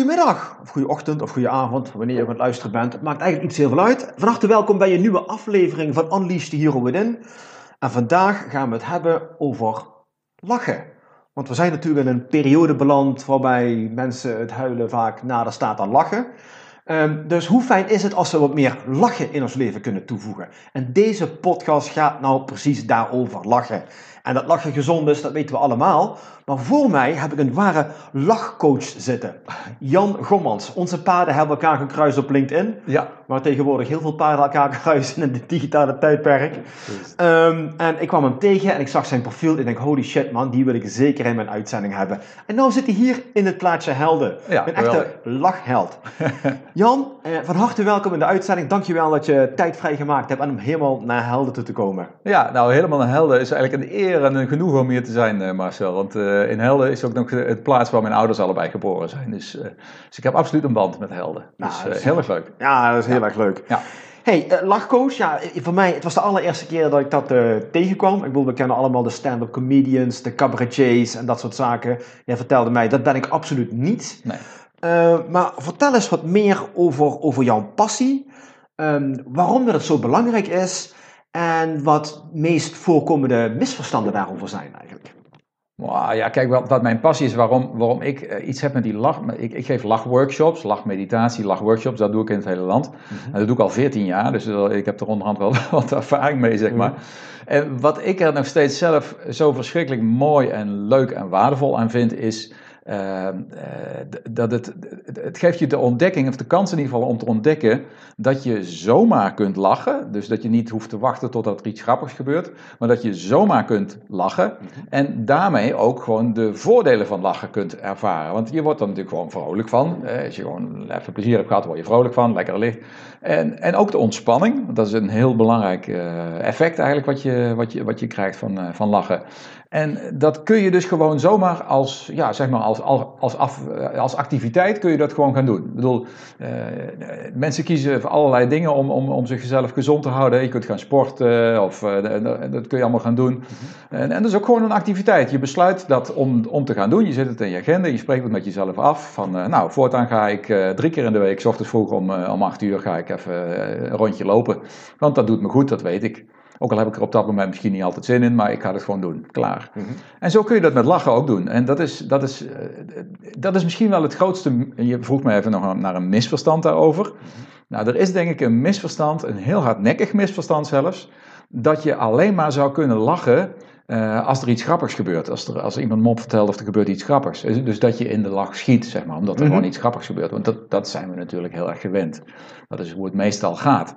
Goedemiddag, of goede ochtend, of goede avond, wanneer je aan het luisteren bent. Het maakt eigenlijk iets heel veel uit. Van harte welkom bij een nieuwe aflevering van Unleash the Hero Within. En vandaag gaan we het hebben over lachen. Want we zijn natuurlijk in een periode beland waarbij mensen het huilen vaak nader staat dan lachen. Um, dus hoe fijn is het als we wat meer lachen in ons leven kunnen toevoegen? En deze podcast gaat nou precies daarover lachen. En dat lachen gezond is, dat weten we allemaal. Maar voor mij heb ik een ware lachcoach zitten. Jan Gommans. Onze paden hebben elkaar gekruist op LinkedIn. Ja. Waar tegenwoordig heel veel paden elkaar kruisen in het digitale tijdperk. Um, en ik kwam hem tegen en ik zag zijn profiel. Ik denk, holy shit man, die wil ik zeker in mijn uitzending hebben. En nu zit hij hier in het plaatsje Helden. Ja, een echte lachheld. Jan, eh, van harte welkom in de uitzending. Dankjewel dat je tijd vrijgemaakt hebt om helemaal naar Helden toe te komen. Ja, nou helemaal naar Helden is eigenlijk een eer en een genoeg om hier te zijn, uh, Marcel. Want uh, in Helden is ook nog het plaats waar mijn ouders allebei geboren zijn. Dus, uh, dus ik heb absoluut een band met Helden. Nou, dus nou, heel erg leuk. Ja, dat is heel erg leuk. Ja. Hey, uh, lachcoach, ja, voor mij, het was de allereerste keer dat ik dat uh, tegenkwam. Ik bedoel, we kennen allemaal de stand-up comedians, de cabaretiers en dat soort zaken. Jij vertelde mij, dat ben ik absoluut niet. Nee. Uh, maar vertel eens wat meer over, over jouw passie. Um, waarom dat het zo belangrijk is en wat meest voorkomende misverstanden daarover zijn eigenlijk. Wow, ja, kijk, wat, wat, mijn passie is, waarom, waarom ik uh, iets heb met die lach. Ik, ik geef lachworkshops, lachmeditatie, lachworkshops, dat doe ik in het hele land. Mhm. En dat doe ik al 14 jaar, dus ik heb er onderhand wel wat ervaring mee, zeg maar. En wat ik er nog steeds zelf zo verschrikkelijk mooi en leuk en waardevol aan vind, is uh, dat het, het geeft je de ontdekking, of de kans in ieder geval om te ontdekken, dat je zomaar kunt lachen. Dus dat je niet hoeft te wachten totdat er iets grappigs gebeurt, maar dat je zomaar kunt lachen. Mhm. En daarmee ook gewoon de voordelen van lachen kunt ervaren. Want je wordt er natuurlijk gewoon vrolijk van. Als je gewoon even plezier hebt gehad, word je vrolijk van, lekker licht. En, en ook de ontspanning, dat is een heel belangrijk uh, effect eigenlijk wat je, wat je, wat je krijgt van, van lachen. En dat kun je dus gewoon zomaar als, ja, zeg maar als, als, als, af, als activiteit kun je dat gewoon gaan doen. Ik bedoel, uh, mensen kiezen voor allerlei dingen om, om, om zichzelf gezond te houden. Je kunt gaan sporten of uh, dat kun je allemaal gaan doen. Mhm. en, en dat is ook gewoon een activiteit. Je besluit dat om, om te gaan doen. Je zet het in je agenda, je spreekt het met jezelf af. Van uh, nou, voortaan ga ik drie keer in de week, s ochtends vroeg om, om acht uur, ga ik even een rondje lopen. Want dat doet me goed, dat weet ik. Ook al heb ik er op dat moment misschien niet altijd zin in, maar ik ga het gewoon doen. Klaar. Mhm. En zo kun je dat met lachen ook doen. En dat is, dat is, uh, dat is misschien wel het grootste. Je vroeg me even nog naar een misverstand daarover. Mhm. Nou, er is denk ik een misverstand, een heel hardnekkig misverstand zelfs, dat je alleen maar zou kunnen lachen uh, als er iets grappigs gebeurt. Als, er, als iemand mop vertelt of er gebeurt iets grappigs. Dus, dus dat je in de lach schiet, zeg maar, omdat er mhm. gewoon iets grappigs gebeurt. Want dat, dat zijn we natuurlijk heel erg gewend. Dat is hoe het meestal gaat.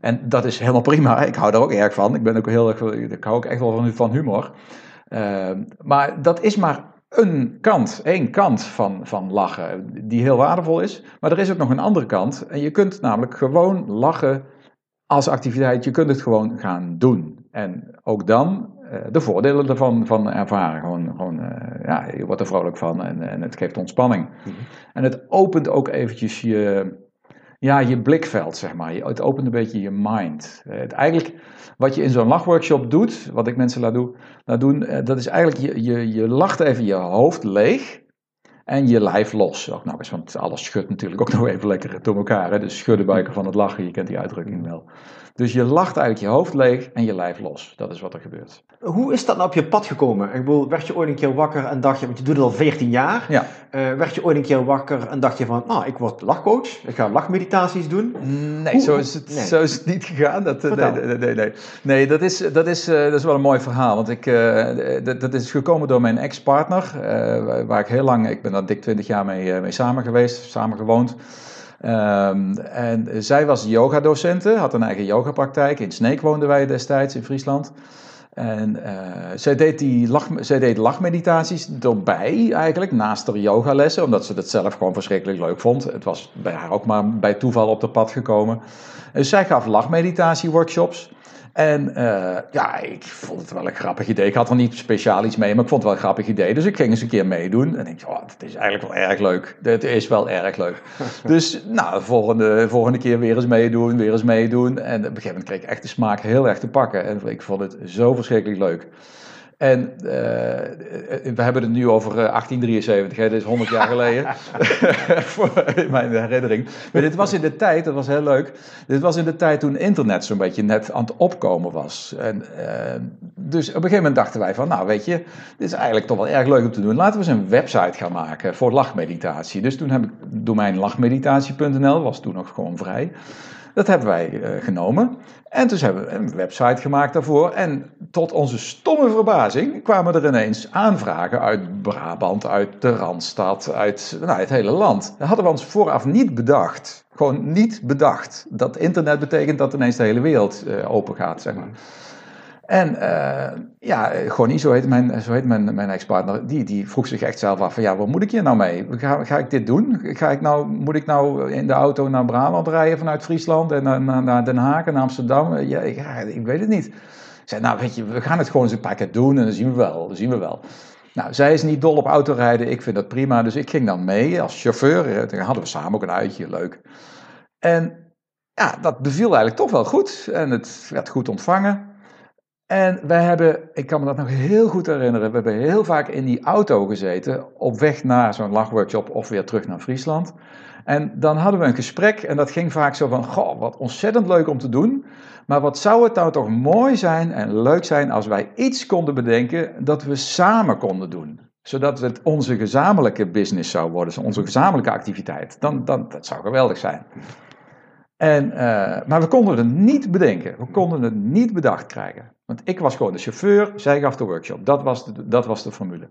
En dat is helemaal prima. Ik hou daar ook erg van. Ik ben ook heel erg, ik hou ook echt wel van, van humor. Uh, maar dat is maar een kant, één kant van, van lachen, die heel waardevol is. Maar er is ook nog een andere kant. En je kunt namelijk gewoon lachen als activiteit. Je kunt het gewoon gaan doen. En ook dan uh, de voordelen ervan van ervaren. Gewoon, gewoon uh, ja, je wordt er vrolijk van en, en het geeft ontspanning. Mm -hmm. En het opent ook eventjes je, ja, je blikveld, zeg maar. Het opent een beetje je mind. Het, eigenlijk wat je in zo'n lachworkshop doet, wat ik mensen laat, doen, doen, eh, dat is eigenlijk, je, je, je lacht even je hoofd leeg en je lijf los. Ook nog want alles schudt natuurlijk ook nog even lekker door elkaar. Hè? Dus schudden buiken van het lachen, je kent die uitdrukking wel. Dus je lacht eigenlijk je hoofd leeg en je lijf los. Dat is wat er gebeurt. Hoe is dat nou op je pad gekomen? Ik bedoel, werd je ooit een keer wakker en dacht je, want je doet het al 14 jaar. Ja. Uh, werd je ooit een keer wakker en dacht je van, nou, ik word lachcoach. Ik ga lachmeditaties doen. Nee, zo, is het, zo is het niet gegaan. Dat, nee, nee, nee, nee, nee. dat is, dat, is, uh, dat is wel een mooi verhaal. Want ik, uh, dat, dat, is gekomen door mijn ex-partner. waar ik heel lang, ik ben daar dik 20 jaar mee, mee samen geweest, samen gewoond. Ehm, en zij was yogadocente, had een eigen yogapraktijk. In Sneek woonden wij destijds in Friesland. En uh, zij, deed die lach, zij deed lachmeditaties erbij eigenlijk, naast haar yogalessen, omdat ze dat zelf gewoon verschrikkelijk leuk vond. Het was bij haar ook maar bij toeval op de pad gekomen. Dus zij gaf lachmeditatieworkshops. En uh, ja, ik vond het wel een grappig idee. Ik had er niet speciaal iets mee, maar ik vond het wel een grappig idee. Dus ik ging eens een keer meedoen. En ik dacht, oh, het is eigenlijk wel erg leuk. Het is wel erg leuk. dus nou, volgende, volgende keer weer eens meedoen, weer eens meedoen. En op een gegeven moment kreeg ik echt de smaak heel erg te pakken. En ik vond het zo verschrikkelijk leuk. En uh, we hebben het nu over 1873, hè, dat is 100 jaar geleden, voor mijn herinnering. Maar dit was in de tijd, dat was heel leuk, dit was in de tijd toen internet zo'n beetje net aan het opkomen was. En, uh, dus op een gegeven moment dachten wij van, nou weet je, dit is eigenlijk toch wel erg leuk om te doen. Laten we eens een website gaan maken voor lachmeditatie. Dus toen heb ik domein lachmeditatie.nl, was toen nog gewoon vrij. Dat hebben wij uh, genomen. En toen hebben we een website gemaakt daarvoor. En tot onze stomme verbazing kwamen er ineens aanvragen uit Brabant, uit de Randstad, uit nou, het hele land. Dat hadden we ons vooraf niet bedacht. Gewoon niet bedacht. Dat internet betekent dat ineens de hele wereld uh, open gaat, zeg maar. En uh, ja, zo heet mijn, zo heet mijn, mijn ex-partner, die, die vroeg zich echt zelf af van ja, wat moet ik hier nou mee? Ga, ga ik dit doen? Ga ik nou, moet ik nou in de auto naar Brabant rijden vanuit Friesland en naar, naar Den Haag en Amsterdam? Ja, ja, ik weet het niet. Ik zei, nou weet je, we gaan het gewoon eens een paar doen en dan zien we wel, dan zien we wel. Nou, zij is niet dol op autorijden, ik vind dat prima, dus ik ging dan mee als chauffeur. Dan hadden we samen ook een uitje, leuk. En ja, dat beviel eigenlijk toch wel goed en het werd goed ontvangen. En wij hebben, ik kan me dat nog heel goed herinneren, we hebben heel vaak in die auto gezeten op weg naar zo'n lachworkshop of weer terug naar Friesland. En dan hadden we een gesprek en dat ging vaak zo van, goh, wat ontzettend leuk om te doen. Maar wat zou het nou toch mooi zijn en leuk zijn als wij iets konden bedenken dat we samen konden doen. Zodat het onze gezamenlijke business zou worden, onze gezamenlijke activiteit. Dan, dan, dat zou geweldig zijn. En, uh, maar we konden het niet bedenken. We konden het niet bedacht krijgen. Want ik was gewoon de chauffeur, zij gaf de workshop. Dat was de, dat was de formule.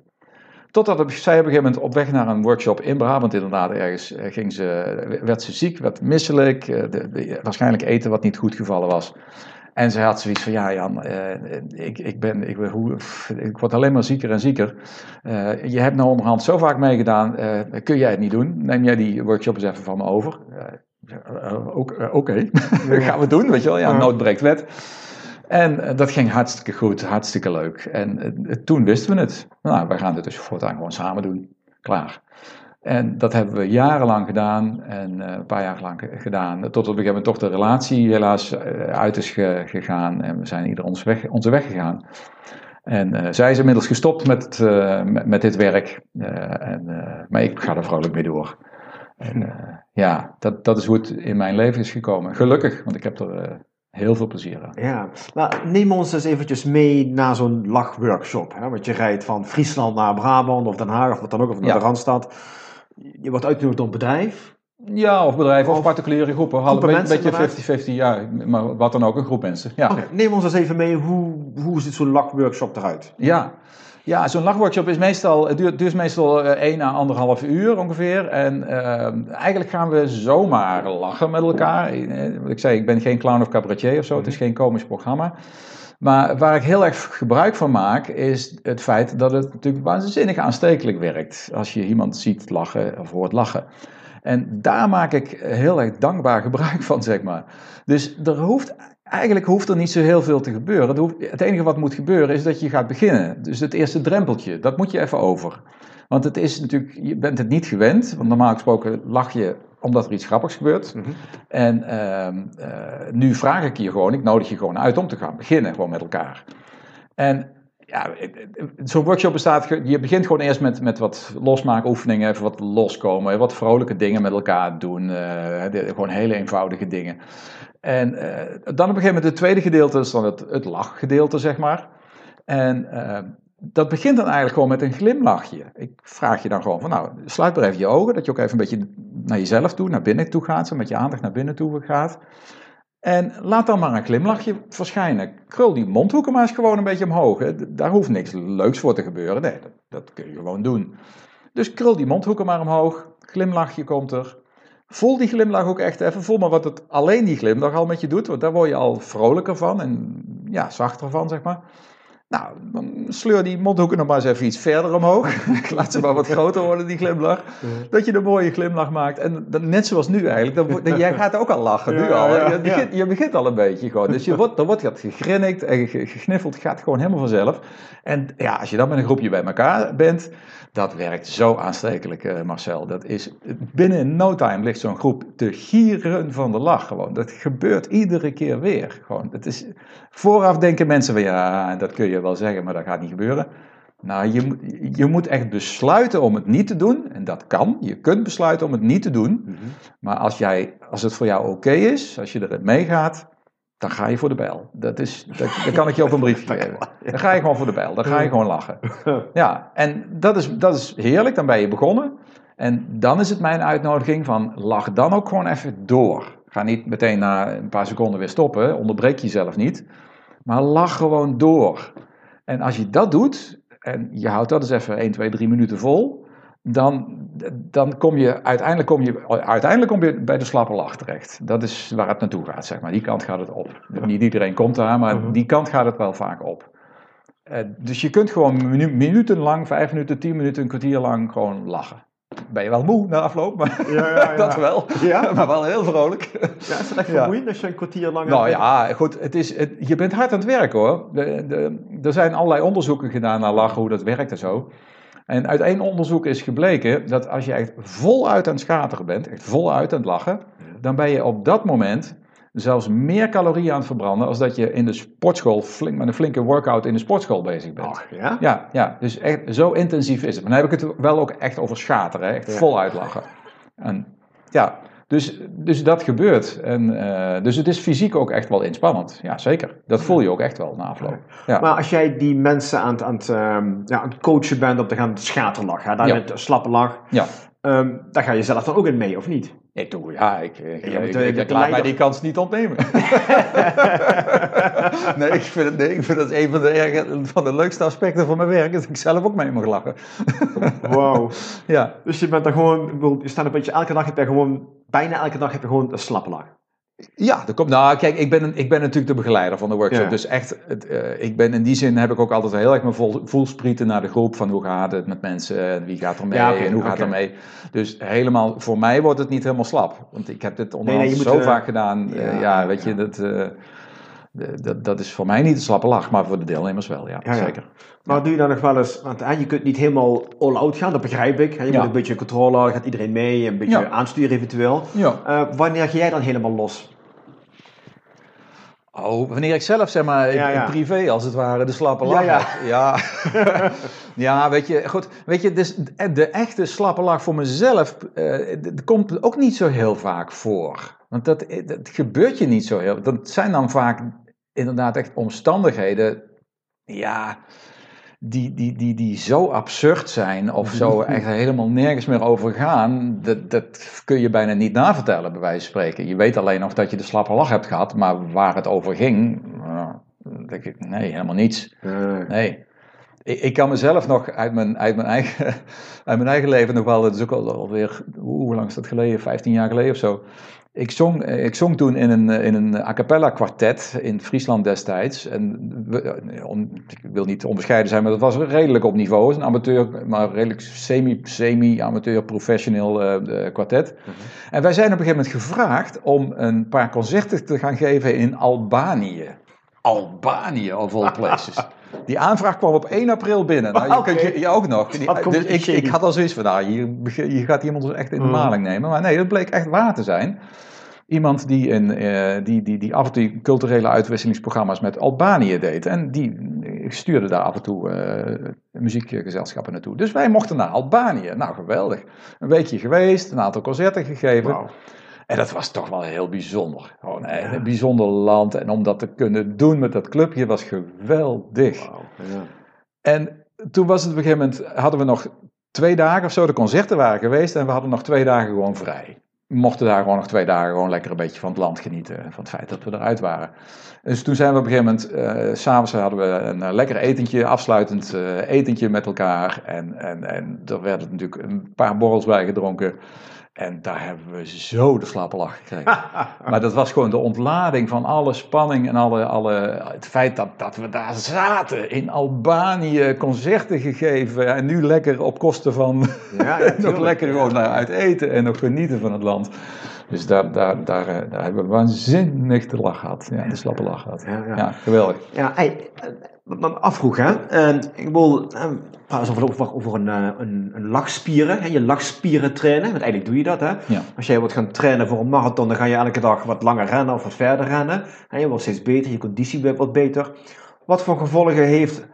Totdat zij op een gegeven moment op weg naar een workshop in Brabant inderdaad ergens eh, ging ze, werd ze ziek, werd misselijk, de, de, waarschijnlijk eten wat niet goed gevallen was. En ze had zoiets van, ja Jan, uh, ik, ik, ben, ik, hoe, ik word alleen maar zieker en zieker. Je hebt nou onderhand zo vaak meegedaan, kun jij het niet doen? Neem jij die workshop eens even van me over? Oké, okay. dat gaan we doen, weet je wel. Ja, nood breekt wet. En dat ging hartstikke goed, hartstikke leuk. En toen wisten we het. Nou, wij gaan dit dus voortaan gewoon samen doen. Klaar. En dat hebben we jarenlang gedaan en een paar jaar lang gedaan. Tot op een gegeven toch de relatie helaas uit is ge gegaan. En we zijn ieder onze weg, onze weg gegaan. En zij is inmiddels gestopt met, met, met, dit werk. en, maar ik ga er vrolijk mee door. En ja, dat, dat is hoe het in mijn leven is gekomen. Gelukkig, want ik heb er heel veel plezier aan. Ja, maar neem ons eens eventjes mee naar zo'n lachworkshop. Hè? Want je rijdt van Friesland naar Brabant of Den Haag of wat dan ook, of naar ja. de Randstad. Je wordt uitgenodigd door een bedrijf. Ja, of bedrijven of, of particuliere groepen. Groepen een beetje 50-50, ja. Maar wat dan ook, een groep mensen. Ja. Okay, neem ons eens even mee, hoe, hoe ziet zo'n lachworkshop eruit? Ja, ja, zo'n lachworkshop is meestal, het duurt, duurt meestal 1 à 1,5 uur ongeveer. En uh, eigenlijk gaan we zomaar lachen met elkaar. Ik zei, ik ben geen clown of cabaretier of zo, het is geen komisch programma. Maar waar ik heel erg gebruik van maak, is het feit dat het natuurlijk waanzinnig aanstekelijk werkt. Als je iemand ziet lachen of hoort lachen. En daar maak ik heel erg dankbaar gebruik van, zeg maar. Dus er hoeft, eigenlijk hoeft er niet zo heel veel te gebeuren. Het, hoeft, het enige wat moet gebeuren is dat je gaat beginnen. Dus het eerste drempeltje, dat moet je even over. Want het is natuurlijk, je bent het niet gewend. Want normaal gesproken lach je omdat er iets grappigs gebeurt. Mm -hmm. En uh, uh, nu vraag ik je gewoon, ik nodig je gewoon uit om te gaan beginnen, gewoon met elkaar. En ja, zo'n workshop bestaat, je begint gewoon eerst met, met wat losmaakoefeningen, even wat loskomen, wat vrolijke dingen met elkaar doen, uh, gewoon hele eenvoudige dingen. En uh, dan op een gegeven moment het tweede gedeelte is dan het, het lachgedeelte, zeg maar. En uh, dat begint dan eigenlijk gewoon met een glimlachje. Ik vraag je dan gewoon van, nou, sluit maar even je ogen, dat je ook even een beetje naar jezelf toe, naar binnen toe gaat, zo met je aandacht naar binnen toe gaat. En laat dan maar een glimlachje verschijnen. Krul die mondhoeken maar eens gewoon een beetje omhoog. Daar hoeft niks leuks voor te gebeuren. Nee, dat, dat kun je gewoon doen. Dus krul die mondhoeken maar omhoog. Glimlachje komt er. Voel die glimlach ook echt even. Voel maar wat het alleen die glimlach al met je doet, want daar word je al vrolijker van en ja, zachter van, zeg maar. Nou, dan sleur die mondhoeken nog maar eens even iets verder omhoog. Laat ze maar wat groter worden, die glimlach. Dat je een mooie glimlach maakt. En dan, net zoals nu eigenlijk. Dan, jij gaat ook al lachen, nu al. Je, begint, je begint al een beetje gewoon. Dus je wordt, er wordt wat gegrinnikt en gegniffeld. gaat gewoon helemaal vanzelf. En ja, als je dan met een groepje bij elkaar bent. Dat werkt zo aanstekelijk, uh, Marcel. Dat is, binnen no time ligt zo'n groep te gieren van de lach gewoon. Dat gebeurt iedere keer weer. Gewoon. Het is, vooraf denken mensen van ja, dat kun je wel zeggen, maar dat gaat niet gebeuren. Nou, je, je moet echt besluiten om het niet te doen. En dat kan. Je kunt besluiten om het niet te doen. Mhm. Maar als, jij, als het voor jou oké is, als je erin meegaat, dan ga je voor de bijl. Dat is, dat, kan ik je op een briefje geven. Dan ga je gewoon voor de bijl. Dan ga je gewoon lachen. Ja, en dat is, dat is heerlijk. Dan ben je begonnen. En dan is het mijn uitnodiging van lach dan ook gewoon even door. Ga niet meteen na een paar seconden weer stoppen. Onderbreek jezelf niet. Maar lach gewoon door. En als je dat doet, en je houdt dat eens even 1, 2, 3 minuten vol, dan, dan kom je uiteindelijk, kom je uiteindelijk kom je bij de slappe lach terecht. Dat is waar het naartoe gaat, zeg maar. Die kant gaat het op. Niet iedereen komt daar, maar mhm. die kant gaat het wel vaak op. Uh, dus je kunt gewoon minuten lang, vijf minuten, tien minuten, een kwartier lang gewoon lachen ben je wel moe na afloop, maar ja, ja, ja. dat wel. Ja? maar wel heel vrolijk. Ja, is het echt vermoeiend als je een kwartier lang... Nou ja, goed, het is, het, je bent hard aan het werken hoor. De, de, er zijn allerlei onderzoeken gedaan naar lachen, hoe dat werkt en zo. En uit één onderzoek is gebleken dat als je echt voluit aan het schateren bent, echt voluit aan het lachen, dan ben je op dat moment zelfs meer calorieën aan het verbranden als dat je in de sportschool flink, met een flinke workout in de sportschool bezig bent. Ach, ja? Ja, ja, dus echt zo intensief is het. Maar dan heb ik het wel ook echt over schateren, echt ja. voluit lachen. En ja, dus, dus dat gebeurt. En, uh, dus het is fysiek ook echt wel inspannend. Ja, zeker. Dat voel je ook echt wel na afloop. Ja. Maar als jij die mensen aan het, aan het, um, ja, aan het coachen bent om te gaan schaterlachen, daar ja. met slappe lach, ja. Um, daar ga je zelf dan ook in mee, of niet? Ik doe, ja, ik, ik, ja, ik, ik, ik laat mij die kans niet ontnemen. nee, ik vind, het, nee, ik vind het een van de, van de leukste aspecten van mijn werk, dat ik zelf ook mee mag lachen. Wauw. Ja. Dus je bent dan gewoon, je staat een beetje, elke dag heb je gewoon, bijna elke dag heb je gewoon een slappe lach. Ja, dat komt. Nou, kijk, ik ben, ik ben natuurlijk de begeleider van de workshop. Dus echt, het, uh, ik ben in die zin heb ik ook altijd heel erg mijn vol, voelsprieten naar de groep van hoe gaat het met mensen, wie gaat er mee ja, okay, en hoe okay. gaat er mee. Dus helemaal, voor mij wordt het niet helemaal slap. Want ik heb dit onderhand nee, nee, zo uh, vaak gedaan. Ja, uh, ja weet je, dat, dat, dat is voor mij niet een slappe lach, maar voor de deelnemers wel, ja, zeker. Maar doe je dan nog wel eens, want hè, je kunt niet helemaal all-out gaan, dat begrijp ik. Hè? Je moet een beetje controle, gaat iedereen mee, een beetje aansturen eventueel. Ja. wanneer ga jij dan helemaal los? Oh, wanneer ik zelf, zeg maar, ja, ja. privé als het ware, de slappe lach ja, ja. ja. ja, weet je, goed. Weet je, dus de echte slappe lach voor mezelf, uh, komt ook niet zo heel vaak voor. Want dat, dat gebeurt je niet zo heel... Dat zijn dan vaak inderdaad echt omstandigheden, ja die, die, die, die zo absurd zijn of zo echt helemaal nergens meer over gaan, dat, dat kun je bijna niet navertellen, bij wijze van spreken. Je weet alleen nog dat je de slappe lach hebt gehad, maar waar het over ging, nou, denk ik, nee, helemaal niets. Nee. Ik, ik, kan mezelf nog uit mijn, uit, mijn eigen, uit mijn eigen leven nog wel, dat is ook alweer, hoe lang is dat geleden, 15 jaar geleden of zo. Ik zong, eh, ik zong toen in een, eh, in een a cappella kwartet in Friesland destijds. En we, eh, ik wil niet onbescheiden zijn, maar dat was redelijk op niveau. Een amateur, maar redelijk semi, semi-amateur, professioneel uh, kwartet. Mhm. En wij zijn op een gegeven moment gevraagd om een paar concerten te gaan geven in Albanië. Albanië, of all places. Die aanvraag kwam op 1 april binnen. Nou, je, okay. je, je, ook nog. Die, dus ik, ik, had al zoiets van, nou, hier, hier gaat iemand ons echt in de mhm. maling nemen. Maar nee, dat bleek echt waar te zijn. Iemand die, in, uh, die, die, die af en toe culturele uitwisselingsprogramma's met Albanië deed. En die stuurde daar af en toe uh, muziekgezelschappen naartoe. Dus wij mochten naar Albanië. Nou, geweldig. Een weekje geweest, een aantal concerten gegeven. Wow. En dat was toch wel heel bijzonder. Gewoon een, bijzonder land. En om dat te kunnen doen met dat clubje was geweldig. Wow. Ja. En toen was het op een gegeven moment, hadden we nog twee dagen of zo, de concerten waren geweest. En we hadden nog twee dagen gewoon vrij mochten daar gewoon nog twee dagen gewoon lekker een beetje van het land genieten. Van het feit dat we eruit waren. Dus toen zijn we op een gegeven moment, uh, s'avonds hadden we een uh, lekker etentje, afsluitend uh, etentje met elkaar. En, en, en er werden natuurlijk een paar borrels bij gedronken. En daar hebben we zo de slappe lach gekregen. maar dat was gewoon de ontlading van alle spanning en alle, alle, het feit dat, dat we daar zaten. In Albanië concerten gegeven. En nu lekker op kosten van Ja, ja, nog lekker gewoon naar uit eten en nog genieten van het land. Dus daar, daar, daar, eh, daar hebben we waanzinnig de lach gehad. Ja, de slappe lach gehad. Ja, ja. Ja, geweldig. Ja, hey, eh, wat me afvroeg, hè. Eh, ik wil eh, praten over, over, over een, een, een lachspieren, hè, je lachspieren trainen. Want eigenlijk doe je dat, hè. Ja. Als jij wilt gaan trainen voor een marathon, dan ga je elke dag wat langer rennen of wat verder rennen. En je wordt steeds beter, je conditie wordt wat beter. Wat voor gevolgen heeft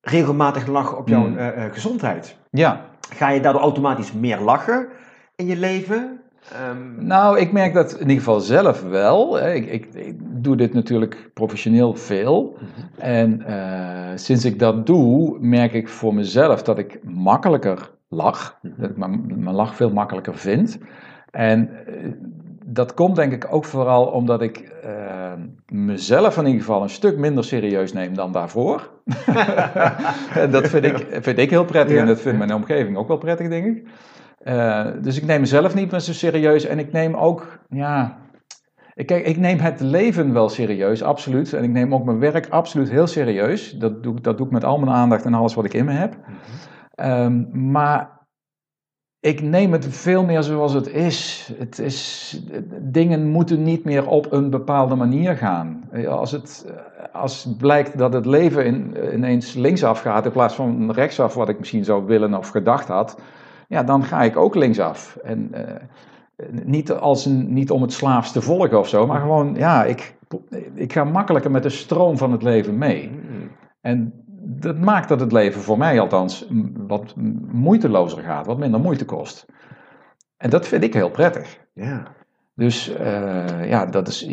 regelmatig lachen op jouw Hmm. gezondheid? Ja, Ga je daardoor automatisch meer lachen in je leven? Ehm, Nou, ik merk dat in ieder geval zelf wel. Ik, ik, ik doe dit natuurlijk professioneel veel. En eh, sinds ik dat doe, merk ik voor mezelf dat ik makkelijker lach. Dat ik mijn, mijn lach veel makkelijker vind. En eh, dat komt denk ik ook vooral omdat ik eh, mezelf in ieder geval een stuk minder serieus neem dan daarvoor. en dat vind ik, vind ik heel prettig Ja. en dat vindt mijn omgeving ook wel prettig, denk ik. Eh, dus ik neem mezelf niet meer zo serieus en ik neem ook, ja, ik, kijk, ik neem het leven wel serieus, absoluut. En ik neem ook mijn werk absoluut heel serieus. Dat doe, ik- dat doe ik met al mijn aandacht en alles wat ik in me heb. Ehm, maar ik neem het veel meer zoals het is. Het is. Dingen moeten niet meer op een bepaalde manier gaan. Als het als blijkt dat het leven in, ineens linksaf gaat in plaats van rechtsaf, wat ik misschien zou willen of gedacht had, ja, dan ga ik ook linksaf. En eh, niet, als een, niet om het slaafs te volgen of zo, maar gewoon, ja, ik, ik ga makkelijker met de stroom van het leven mee. hmm. En dat maakt dat het leven voor mij althans wat moeitelozer gaat, wat minder moeite kost. En dat vind ik heel prettig. Ja. Dus eh, ja, dat is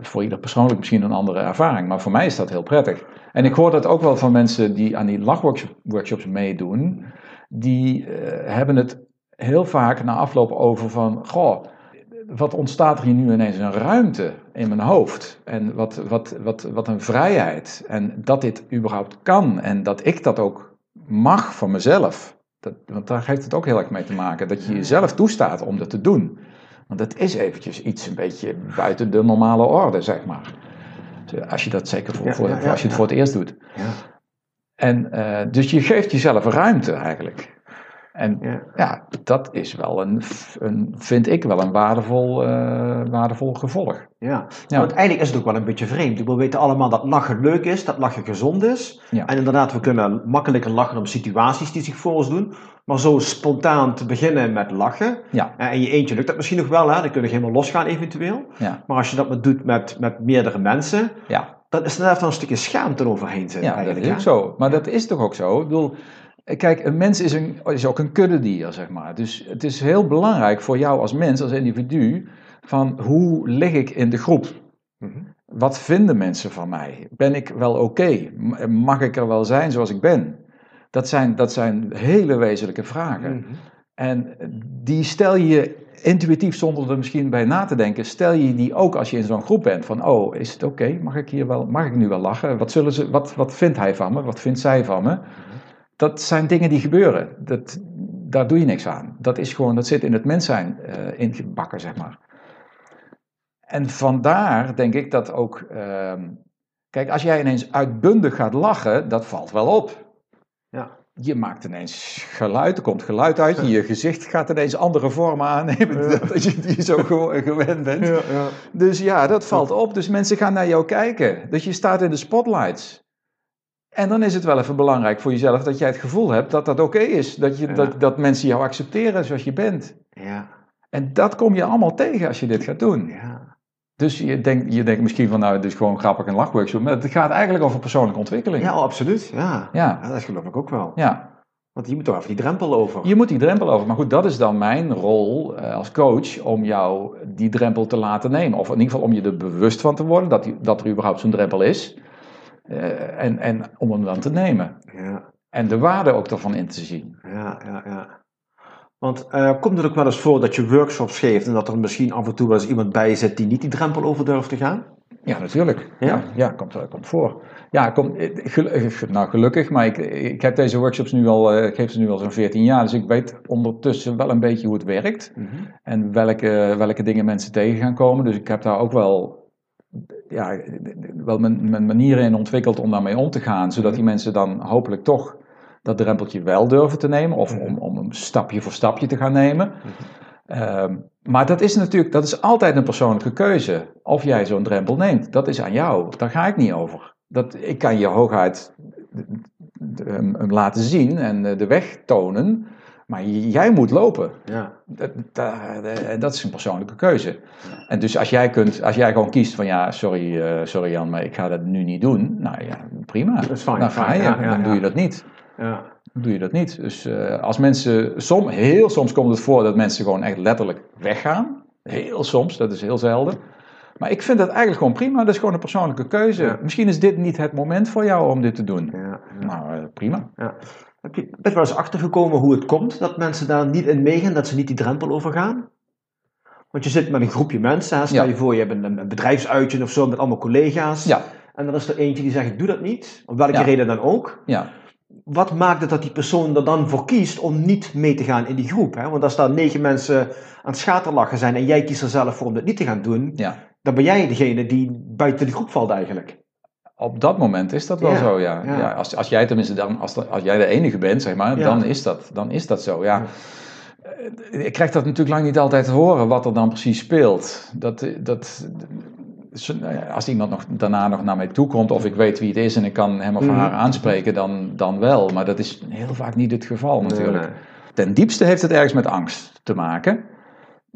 voor ieder persoonlijk misschien een andere ervaring, maar voor mij is dat heel prettig. En ik hoor dat ook wel van mensen die aan die lachworkshops meedoen, die eh, hebben het heel vaak na afloop over van, goh, wat ontstaat er hier nu ineens een ruimte in mijn hoofd? En wat, wat, wat, wat een vrijheid. En dat dit überhaupt kan en dat ik dat ook mag van mezelf. Dat, want daar heeft het ook heel erg mee te maken, dat je jezelf toestaat om dat te doen. Want dat is eventjes iets een beetje buiten de normale orde, zeg maar. Als je dat zeker voor, Ja, voor, ja, ja, als je het voor het eerst doet. En, eh, dus je geeft jezelf ruimte eigenlijk. En Ja. ja, dat is wel een, een vind ik wel een waardevol, eh, waardevol gevolg. Ja. Ja. want eigenlijk is het ook wel een beetje vreemd. We weten allemaal dat lachen leuk is, dat lachen gezond is. Ja. En inderdaad, we kunnen makkelijker lachen om situaties die zich voor ons doen. Maar zo spontaan te beginnen met lachen. Ja. En in je eentje lukt dat misschien nog wel, hè? dan kun je helemaal losgaan eventueel. Ja, Maar als je dat doet met, met meerdere mensen, ja, dan is er inderdaad wel een stukje schaamte overheen zitten. ja dat is ook zo. Maar dat is toch ook zo? Ik bedoel, kijk, een mens is, een, is ook een kuddedier, zeg maar. Dus het is heel belangrijk voor jou als mens, als individu, van hoe lig ik in de groep? Mhm. Wat vinden mensen van mij? Ben ik wel oké? Mag ik er wel zijn zoals ik ben? Dat zijn, dat zijn hele wezenlijke vragen. Mhm. En die stel je intuïtief, zonder er misschien bij na te denken, stel je die ook als je in zo'n groep bent. Van, oh, is het oké? Mag ik hier wel, mag ik nu wel lachen? Wat, zullen ze, wat, wat vindt hij van me? Wat vindt zij van me? Dat zijn dingen die gebeuren. Dat, daar doe je niks aan. Dat is gewoon, dat zit in het mens zijn eh, ingebakken, zeg maar. En vandaar denk ik dat ook, ehm, kijk, als jij ineens uitbundig gaat lachen, dat valt wel op. Ja. Je maakt ineens geluid, er komt geluid uit je, je gezicht gaat ineens andere vormen aannemen Ja. dat je die zo gewend bent. Ja, ja. Dus ja, dat valt op. Dus mensen gaan naar jou kijken. Dus je staat in de spotlights. En dan is het wel even belangrijk voor jezelf dat jij het gevoel hebt dat dat oké is. Dat, je, dat, dat mensen jou accepteren zoals je bent. Ja, En dat kom je allemaal tegen als je dit gaat doen. ja. Dus je denkt, je denkt misschien van nou, het is gewoon grappig een lachworkshop. Maar het gaat eigenlijk over persoonlijke ontwikkeling. Ja, absoluut. Ja. Ja. Ja, dat geloof ik ook wel. ja. Want je moet toch even die drempel over. Je moet die drempel over. Maar goed, dat is dan mijn rol eh, als coach om jou die drempel te laten nemen. Of in ieder geval om je er bewust van te worden dat, die, dat er überhaupt zo'n drempel is. Eh, en, en om hem dan te nemen. Ja, En de waarde ook daarvan in te zien. ja, ja. ja. Want eh, komt het ook wel eens voor dat je workshops geeft en dat er misschien af en toe wel eens iemand bij zit die niet die drempel over durft te gaan? Ja, natuurlijk. Ja, ja, komt, eh, komt voor. Ja, komt, eh, nou gelukkig, maar ik, ik heb deze workshops nu al, ik geef ze nu al zo'n 14 jaar, dus ik weet ondertussen wel een beetje hoe het werkt en welke, welke dingen mensen tegen gaan komen. Dus ik heb daar ook wel, ja, wel mijn, mijn manieren in ontwikkeld om daarmee om te gaan, zodat die mensen dan hopelijk toch dat drempeltje wel durven te nemen, of om, om een stapje voor stapje te gaan nemen. Ehm, maar dat is natuurlijk, dat is altijd een persoonlijke keuze. Of jij zo'n drempel neemt, dat is aan jou. Daar ga ik niet over. Dat, ik kan je hooguit hem, laten zien en eh, de weg tonen. Maar jij moet lopen. Ja. Dat, dat, dat is een persoonlijke keuze. En dus als jij, kunt, als jij gewoon kiest van ja, sorry, eh, sorry Jan, maar ik ga dat nu niet doen. Nou ja, prima. Dat is fijn, Dan ga je, ja, dan doe je dat niet. Ja. Dan doe je dat niet. Dus eh, als mensen, som, heel soms komt het voor dat mensen gewoon echt letterlijk weggaan. Heel soms, dat is heel zelden. Maar ik vind dat eigenlijk gewoon prima. Dat is gewoon een persoonlijke keuze. Ja. Misschien is dit niet het moment voor jou om dit te doen. Ja. Nou, prima. Ja. Heb je best wel eens achtergekomen hoe het komt dat mensen daar niet in meegaan, dat ze niet die drempel overgaan? Want je zit met een groepje mensen, hè, stel Ja. je voor, je hebt een, een bedrijfsuitje of zo met allemaal collega's. Ja, En dan is er eentje die zegt, ik doe dat niet, om welke reden dan ook. ja, Wat maakt het dat die persoon er dan voor kiest om niet mee te gaan in die groep? Hè? Want als daar negen mensen aan het schaterlachen zijn en jij kiest er zelf voor om dat niet te gaan doen, ja. dan ben jij degene die buiten de groep valt eigenlijk. Op dat moment is dat wel Ja, zo, ja. ja. ja. als, als jij tenminste dan, als, de- als jij de enige bent, zeg maar, dan, is dat, dan is dat zo, ja. Ik krijg dat natuurlijk lang niet altijd te horen, wat er dan precies speelt. Dat, dat, als iemand nog, daarna nog naar mij toe komt, of ik weet wie het is en ik kan hem of Mhm. haar aanspreken, dan, dan wel. Maar dat is heel vaak niet het geval natuurlijk. Nee, Ten diepste heeft het ergens met angst te maken.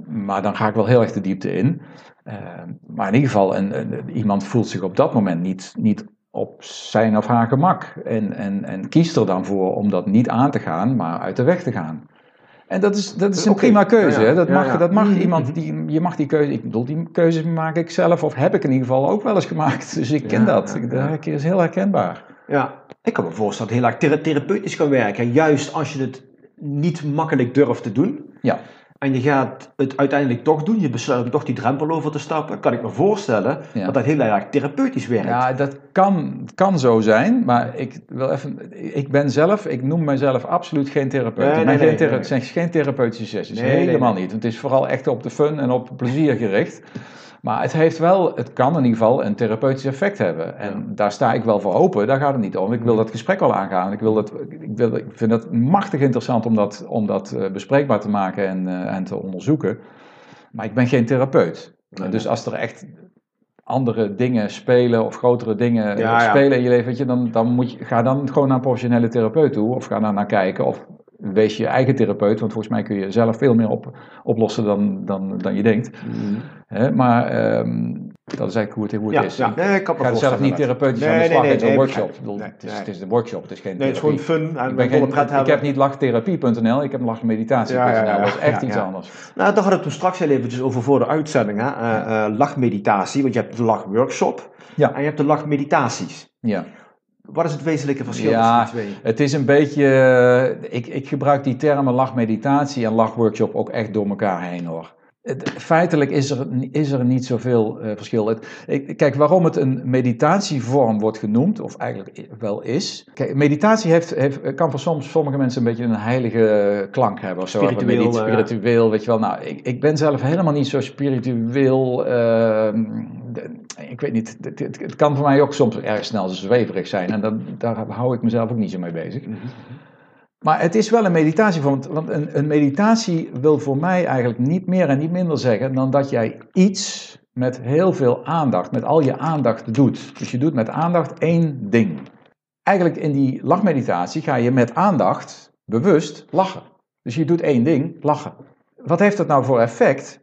Maar dan ga ik wel heel erg de diepte in. Eh, maar in ieder geval, een, een- iemand voelt zich op dat moment niet, niet op zijn of haar gemak. En, en, en kiest er dan voor om dat niet aan te gaan, maar uit de weg te gaan. En dat is, dat is een prima keuze. ja. Dat mag, ja. Dat mag Mhm, iemand, die, je mag die keuze, ik bedoel, die keuzes maak ik zelf, of heb ik in ieder geval ook wel eens gemaakt. Dus ik ken dat. Dat is heel herkenbaar. Ja, ik kan me voorstellen dat het heel erg thera- therapeutisch kan werken. Juist als je het niet makkelijk durft te doen. Ja. En je gaat het uiteindelijk toch doen. Je besluit om toch die drempel over te stappen. Kan ik me voorstellen Ja. dat dat heel erg therapeutisch werkt. Ja, dat kan, kan zo zijn, maar ik wil even. Ik ben zelf, ik noem mezelf absoluut geen therapeut. Nee, nee, geen nee, thera-. Het zijn geen therapeutische sessies. Helemaal niet. Want het is vooral echt op de fun en op plezier gericht. Maar het heeft wel, het kan in ieder geval een therapeutisch effect hebben. En daar sta ik wel voor open, daar gaat het niet om. Ik wil dat gesprek wel aangaan. Ik, wil dat, ik, wil, ik vind het machtig interessant om dat, om dat eh, bespreekbaar te maken en, eh, en te onderzoeken. Maar ik ben geen therapeut. Nee, dus als er echt andere dingen spelen of grotere dingen ja. spelen in je leven, weet je, dan, dan moet je, ga dan gewoon naar een professionele therapeut toe of ga daar naar kijken of wees je eigen therapeut, want volgens mij kun je zelf veel meer op, oplossen dan, dan, dan je denkt. Mhm. Hè? Maar ehm, dat is eigenlijk hoe het, hoe het Ja, is. ja. Nee, ik ga zelf niet therapeutisch Nee, aan de slag nee, in zo'n nee, workshop. Ik bedoel, Nee, het, is, het is een workshop, het is geen Nee, het is gewoon fun en Ik, ben volle geen, pret ik heb niet lachtherapie.nl, ik heb lachmeditatie.nl. Ja, dat is echt iets anders. Nou, daar hadden we het toen straks heel eventjes over voor de uitzending. Hè? Eh, eh, lachmeditatie, want je hebt de lachworkshop Ja. en je hebt de lachmeditaties. Ja. Wat is het wezenlijke verschil Ja, tussen die twee? Het is een beetje, eh, ik, ik gebruik die termen lachmeditatie en lachworkshop ook echt door elkaar heen hoor. Het- feitelijk is er, is er niet zoveel eh, verschil. Het, ik, kijk, waarom het een meditatievorm wordt genoemd, of eigenlijk wel is. Kijk, meditatie heeft, heeft, kan voor soms, sommige mensen een beetje een heilige klank hebben. Of zo. Spiritueel, Medit- eh. spiritueel, weet je wel. Nou, ik, ik ben zelf helemaal niet zo spiritueel. ehm, ik weet niet, het, het, het kan voor mij ook soms erg snel zweverig zijn. En dat, daar hou ik mezelf ook niet zo mee bezig. Maar het is wel een meditatie, want, want een, een meditatie wil voor mij eigenlijk niet meer en niet minder zeggen dan dat jij iets met heel veel aandacht, met al je aandacht doet. Dus je doet met aandacht één ding. Eigenlijk in die lachmeditatie ga je met aandacht bewust lachen. Dus je doet één ding, lachen. Wat heeft dat nou voor effect?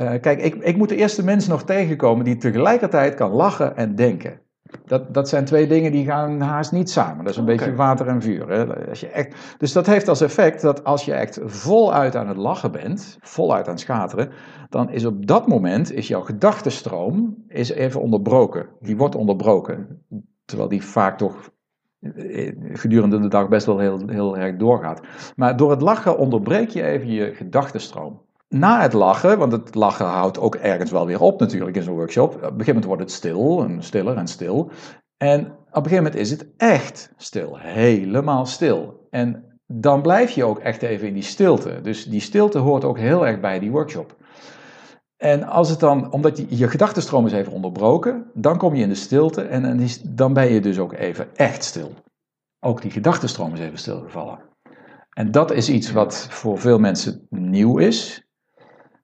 Eh, kijk, ik, ik moet de eerste mens nog tegenkomen die tegelijkertijd kan lachen en denken. Dat, dat zijn twee dingen die gaan haast niet samen. Dat is een beetje water en vuur. Hè? Als je echt, dus dat heeft als effect dat als je echt voluit aan het lachen bent, voluit aan het schateren, dan is op dat moment is jouw gedachtenstroom is even onderbroken. Die wordt onderbroken. Terwijl die vaak toch eh, gedurende de dag best wel heel, heel erg doorgaat. Maar door het lachen onderbreek je even je gedachtenstroom. Na het lachen, want het lachen houdt ook ergens wel weer op natuurlijk in zo'n workshop. Op een gegeven moment wordt het stil, en stiller en stil. En op een gegeven moment is het echt stil, helemaal stil. En dan blijf je ook echt even in die stilte. Dus die stilte hoort ook heel erg bij die workshop. En als het dan, omdat je, je gedachtenstroom is even onderbroken, dan kom je in de stilte en dan, ben je dus ook even echt stil. Ook die gedachtenstroom is even stilgevallen. En dat is iets wat voor veel mensen nieuw is,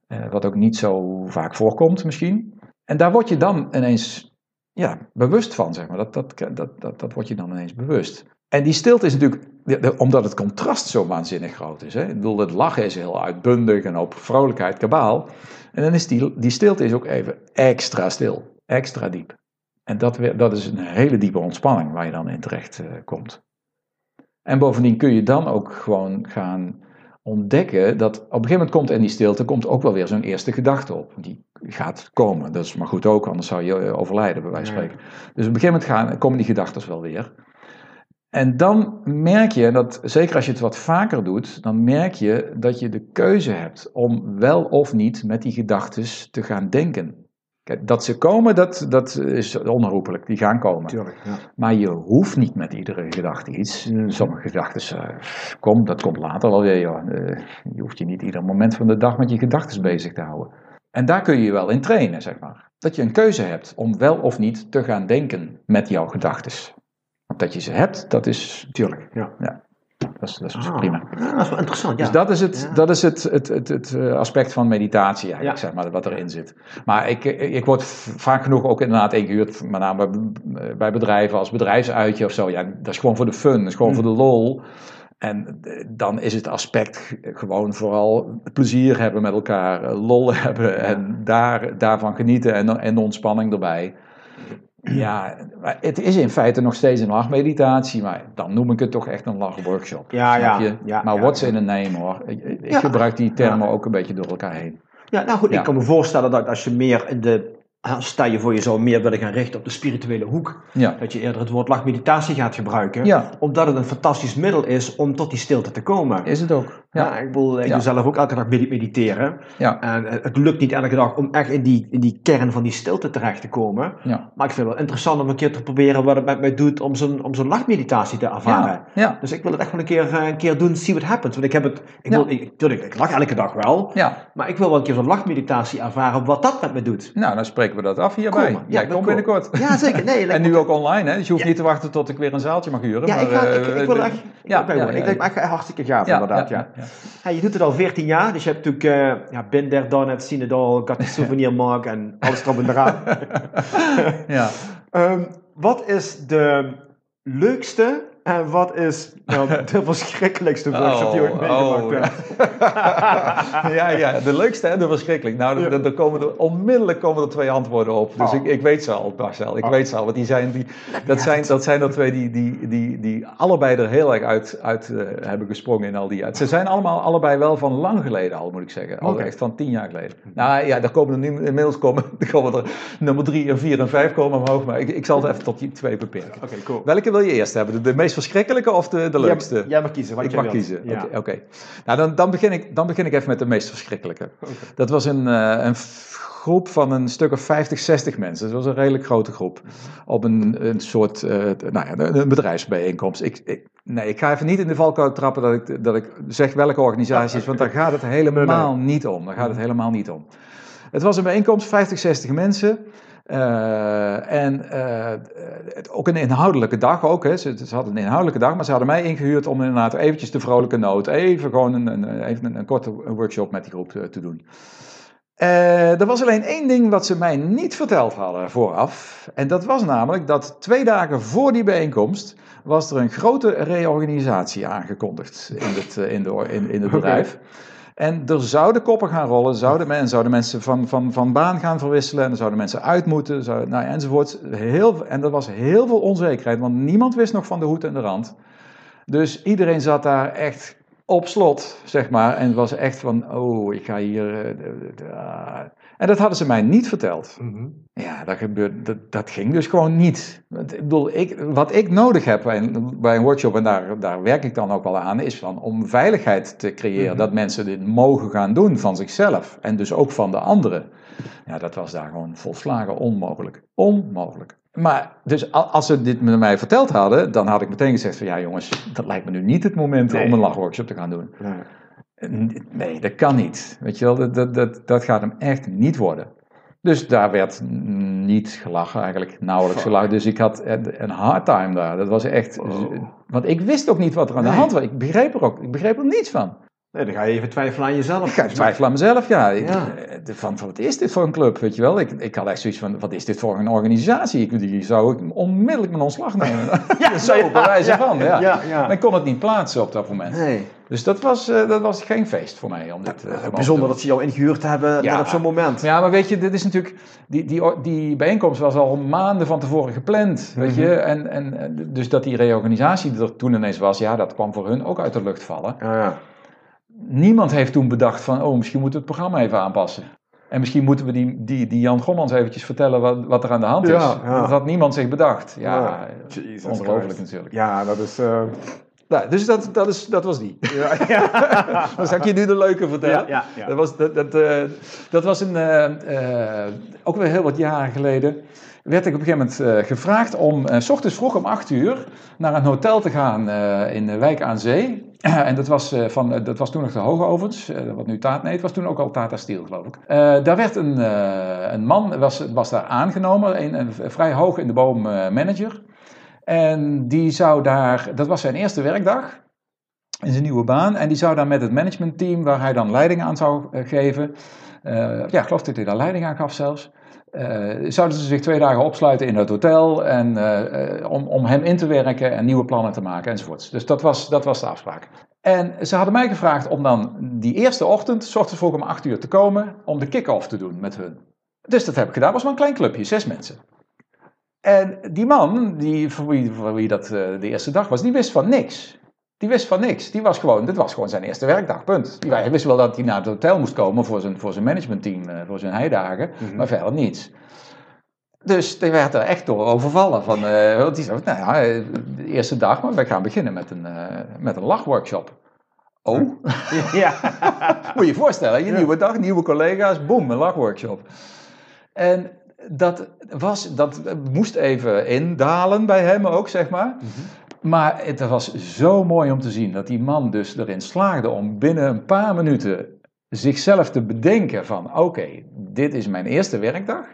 wat ook niet zo vaak voorkomt misschien. En daar word je dan ineens ja, bewust van, zeg maar. Dat, dat, dat, dat, dat word je dan ineens bewust. En die stilte is natuurlijk, omdat het contrast zo waanzinnig groot is. Hè? Ik bedoel, het lachen is heel uitbundig en op vrolijkheid, kabaal. En dan is die, die stilte is ook even extra stil, extra diep. En dat, dat is een hele diepe ontspanning waar je dan in terecht uh, komt. En bovendien kun je dan ook gewoon gaan ontdekken dat op een gegeven moment komt in die stilte komt ook wel weer zo'n eerste gedachte op. Die gaat komen. Dat is maar goed ook, anders zou je eh, overlijden, bij wijze van spreken. Dus op een gegeven moment gaan, komen die gedachten wel weer. En dan merk je, dat zeker als je het wat vaker doet, dan merk je dat je de keuze hebt om wel of niet met die gedachten te gaan denken. Kijk, dat ze komen, dat, dat is onherroepelijk. Die gaan komen. Tuurlijk, ja. Maar je hoeft niet met iedere gedachte iets. Sommige gedachten, uh, kom, dat komt later wel weer. Joh. Uh, je hoeft je niet ieder moment van de dag met je gedachten bezig te houden. En daar kun je je wel in trainen, zeg maar. Dat je een keuze hebt om wel of niet te gaan denken met jouw gedachten. Want dat je ze hebt, dat is... Tuurlijk, ja. ja. Dat is, dat is ah, prima. Ja, dat is wel interessant. Ja. Dus dat is het, dat is het, het, het, het eh, aspect van meditatie eigenlijk, zeg maar, wat erin zit. Maar ik, ik word vaak genoeg ook inderdaad ingehuurd, met name bij bedrijven als bedrijfsuitje of zo. Ja, dat is gewoon voor de fun, dat is gewoon mm. voor de lol. En eh, dan is het aspect gewoon vooral plezier hebben met elkaar, eh, lol hebben en daar, daarvan genieten en, en de ontspanning erbij. Ja, het is in feite nog steeds een lachmeditatie, maar dan noem ik het toch echt een lachworkshop. Ja, ja, ja, Maar what's in a name hoor. Ik, ik gebruik die termen ook een beetje door elkaar heen. Ja, nou goed, ik kan me voorstellen dat als je meer in de stel je voor je zou meer willen gaan richten op de spirituele hoek, ja. dat je eerder het woord lachmeditatie gaat gebruiken, omdat het een fantastisch middel is om tot die stilte te komen. Is het ook. Ja. ik, bedoel, ik doe zelf ook elke dag mediteren. Ja. En het lukt niet elke dag om echt in die, in die kern van die stilte terecht te komen. Ja. Maar ik vind het wel interessant om een keer te proberen wat het met mij doet om zo'n, om zo'n lachmeditatie te ervaren. Ja. Dus ik wil het echt wel een keer, eh, een keer doen, see what happens. Want ik heb het, ik, wil, ik, ik lach elke dag wel, ja. maar ik wil wel een keer zo'n lachmeditatie ervaren wat dat met me doet. Nou, dan spreken we dat af hierbij. Kom, ja, binnenkort. Ja, zeker. Nee, en nu ook online, hè? Dus je hoeft niet te wachten tot ik weer een zaaltje mag huren. Ja, maar, ik, ga, ik, uh, ik, wil echt, ja, ik, ja, ik denk echt hartstikke gaaf inderdaad, ja. ja. je doet het al 14 jaar, dus je hebt natuurlijk uh, ja, been there, done it, seen it all, got the souvenir mark en alles erop en eraan. ja. um, wat is de leukste en wat is nou, de verschrikkelijkste workshop die je ooit meegemaakt oh, hebt? ja, ja, de leukste en de verschrikkelijk. Nou, er komen er, onmiddellijk komen er twee antwoorden op. Dus Oh. ik, ik weet ze al, Marcel. Ik Oh. weet ze al. Want die zijn, die, dat, zijn, dat zijn er twee die, die, die, die allebei er heel erg uit, uit eh, hebben gesprongen in al die jaar. Ze zijn allemaal allebei wel van lang geleden al, moet ik zeggen. Al Oké. echt van tien jaar geleden. Nou ja, daar komen er nu, inmiddels komen, er komen er nummer drie en vier en vijf komen omhoog. Maar ik, ik zal het even tot die twee beperken. Oké, cool. Welke wil je eerst hebben? De, de meest verschrikkelijke of de, de leukste? Jij, jij mag kiezen wat ik jij mag wilt. kiezen. Ja. Oké. oké. Nou, dan, dan, begin ik, dan begin ik even met de meest verschrikkelijke. Dat was een, eh, een groep van een stuk of 50, 60 mensen. Dat was een redelijk grote groep. Op een, een soort eh, nou ja, een een bedrijfsbijeenkomst. Ik, ik, nee, ik ga even niet in de valkuil trappen dat ik, dat ik zeg welke organisatie is, want daar gaat het helemaal niet om. Daar gaat het helemaal niet om. Het was een bijeenkomst, 50, 60 mensen. Eh, en eh, ook een inhoudelijke dag ook. Hè. Ze, ze hadden een inhoudelijke dag, maar ze hadden mij ingehuurd om inderdaad eventjes de vrolijke noot, even gewoon een, een, even een, een korte workshop met die groep te, te doen. Eh, er was alleen één ding wat ze mij niet verteld hadden vooraf. En dat was namelijk dat twee dagen voor die bijeenkomst was er een grote reorganisatie aangekondigd in het, in de, in, in het bedrijf. En er zouden koppen gaan rollen, zouden, zouden mensen van, van, van baan gaan verwisselen, en er zouden mensen uit moeten, zou, nou enzovoort. Heel, en er was heel veel onzekerheid, want niemand wist nog van de hoed en de rand. Dus iedereen zat daar echt op slot, zeg maar. En het was echt van, oh, ik ga hier... eh, de- de- ah. En dat hadden ze mij niet verteld. Mhm. Ja, dat, gebeurt, dat, dat ging dus gewoon niet. Ik bedoel, ik, wat ik nodig heb bij een, bij een workshop, en daar, daar werk ik dan ook wel aan, is van om veiligheid te creëren. Mhm. Dat mensen dit mogen gaan doen van zichzelf. En dus ook van de anderen. Ja, dat was daar gewoon volslagen onmogelijk. Onmogelijk. Maar dus als ze dit met mij verteld hadden, dan had ik meteen gezegd van ja jongens, dat lijkt me nu niet het moment Nee. om een lachworkshop te gaan doen. Ja. Nee, dat kan niet. Weet je wel, dat, dat, dat, dat gaat hem echt niet worden. Dus daar werd niet gelachen, eigenlijk nauwelijks Fuck. gelachen. Dus ik had een een hard time daar. Dat was echt. Oh. Want ik wist ook niet wat er aan de hand was. Ik begreep er ook ik begreep er niets van. Nee, dan ga je even twijfelen aan jezelf. Ik ga twijfelen aan mezelf, ja. Ja. eh, Van, van, wat is dit voor een club, weet je wel? Ik, ik had echt zoiets van, wat is dit voor een organisatie? Ik, die zou ik onmiddellijk mijn ontslag nemen. Ja, Zo bij wijze ja, van, ja. ja, ja. Maar ik kon het niet plaatsen op dat moment. Nee. Dus dat was, eh, dat was geen feest voor mij om dit eh, te mogen Bijzonder dat ze jou ingehuurd hebben Ja. op zo'n moment. Ja, maar weet je, dit is natuurlijk. Die, die, die bijeenkomst was al maanden van tevoren gepland. Weet Mhm. je? En, en, dus dat die reorganisatie er toen ineens was, ja, dat kwam voor hun ook uit de lucht vallen. Ja, ja. Niemand heeft toen bedacht van, oh, misschien moeten we het programma even aanpassen. En misschien moeten we die, die, die Jan Gommans eventjes vertellen wat, wat er aan de hand is. Dat had niemand zich bedacht. Ja, ongelooflijk natuurlijk. Ja, dat is... eh, Nou, dus dat, dat, is, dat was die. ja, ja. Dan zal ik je nu de leuke vertellen. Ja. Dat was, dat, dat, eh, dat was een, eh, eh, ook weer heel wat jaren geleden. Werd ik op een gegeven moment gevraagd om s ochtends vroeg om 8 uur naar een hotel te gaan in de wijk aan Zee. en dat was, van, dat was toen nog de Hoge Ovens, wat nu Taat, nee, het was toen ook al Tata Steel, geloof ik. Daar werd een, een man, was, was daar aangenomen, een, een vrij hoog in de boom manager. En die zou daar, dat was zijn eerste werkdag in zijn nieuwe baan. En die zou dan met het managementteam, waar hij dan leiding aan zou eh, geven. eh, ja, ik geloof dat hij daar leiding aan gaf zelfs. eh, zouden ze zich twee dagen opsluiten in het hotel en, om, om hem in te werken en nieuwe plannen te maken enzovoorts. Dus dat was, dat was de afspraak. En ze hadden mij gevraagd om dan die eerste ochtend, s ochtends om acht uur te komen, om de kick-off te doen met hun. Dus dat heb ik gedaan. Het was maar een klein clubje, zes mensen. En die man, die, voor, wie, voor wie dat eh, de eerste dag was, die wist van niks. Die wist van niks. Die was gewoon, dit was gewoon zijn eerste werkdag, punt. Die- Hij wist wel dat hij naar het hotel moest komen voor zijn, voor zijn managementteam, eh, voor zijn heidagen, Mhm. maar verder niets. Dus die werd er echt door overvallen. Van, want die zei, nou ja, de eerste dag, maar wij gaan beginnen met een, met een lachworkshop. Oh, ja. moet je je voorstellen, je nieuwe dag, nieuwe collega's, boem, een lachworkshop. En dat, was, dat moest even indalen bij hem ook, zeg maar. Maar het was zo mooi om te zien dat die man dus erin slaagde om binnen een paar minuten zichzelf te bedenken van oké, dit is mijn eerste werkdag.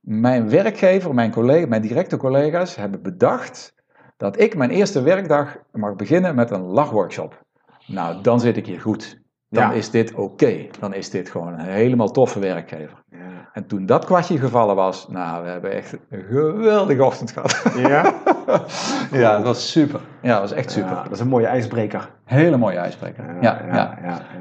Mijn werkgever, mijn, collega, mijn directe collega's hebben bedacht dat ik mijn eerste werkdag mag beginnen met een lachworkshop. Nou, dan zit ik hier goed. Dan Ja. is dit oké. Dan is dit gewoon een helemaal toffe werkgever. Ja. En toen dat kwartje gevallen was, nou, we hebben echt een geweldige ochtend gehad. Ja? ja, dat was super. Ja, dat was echt super. Ja, dat is een mooie ijsbreker. Hele mooie ijsbreker. Ja, ja.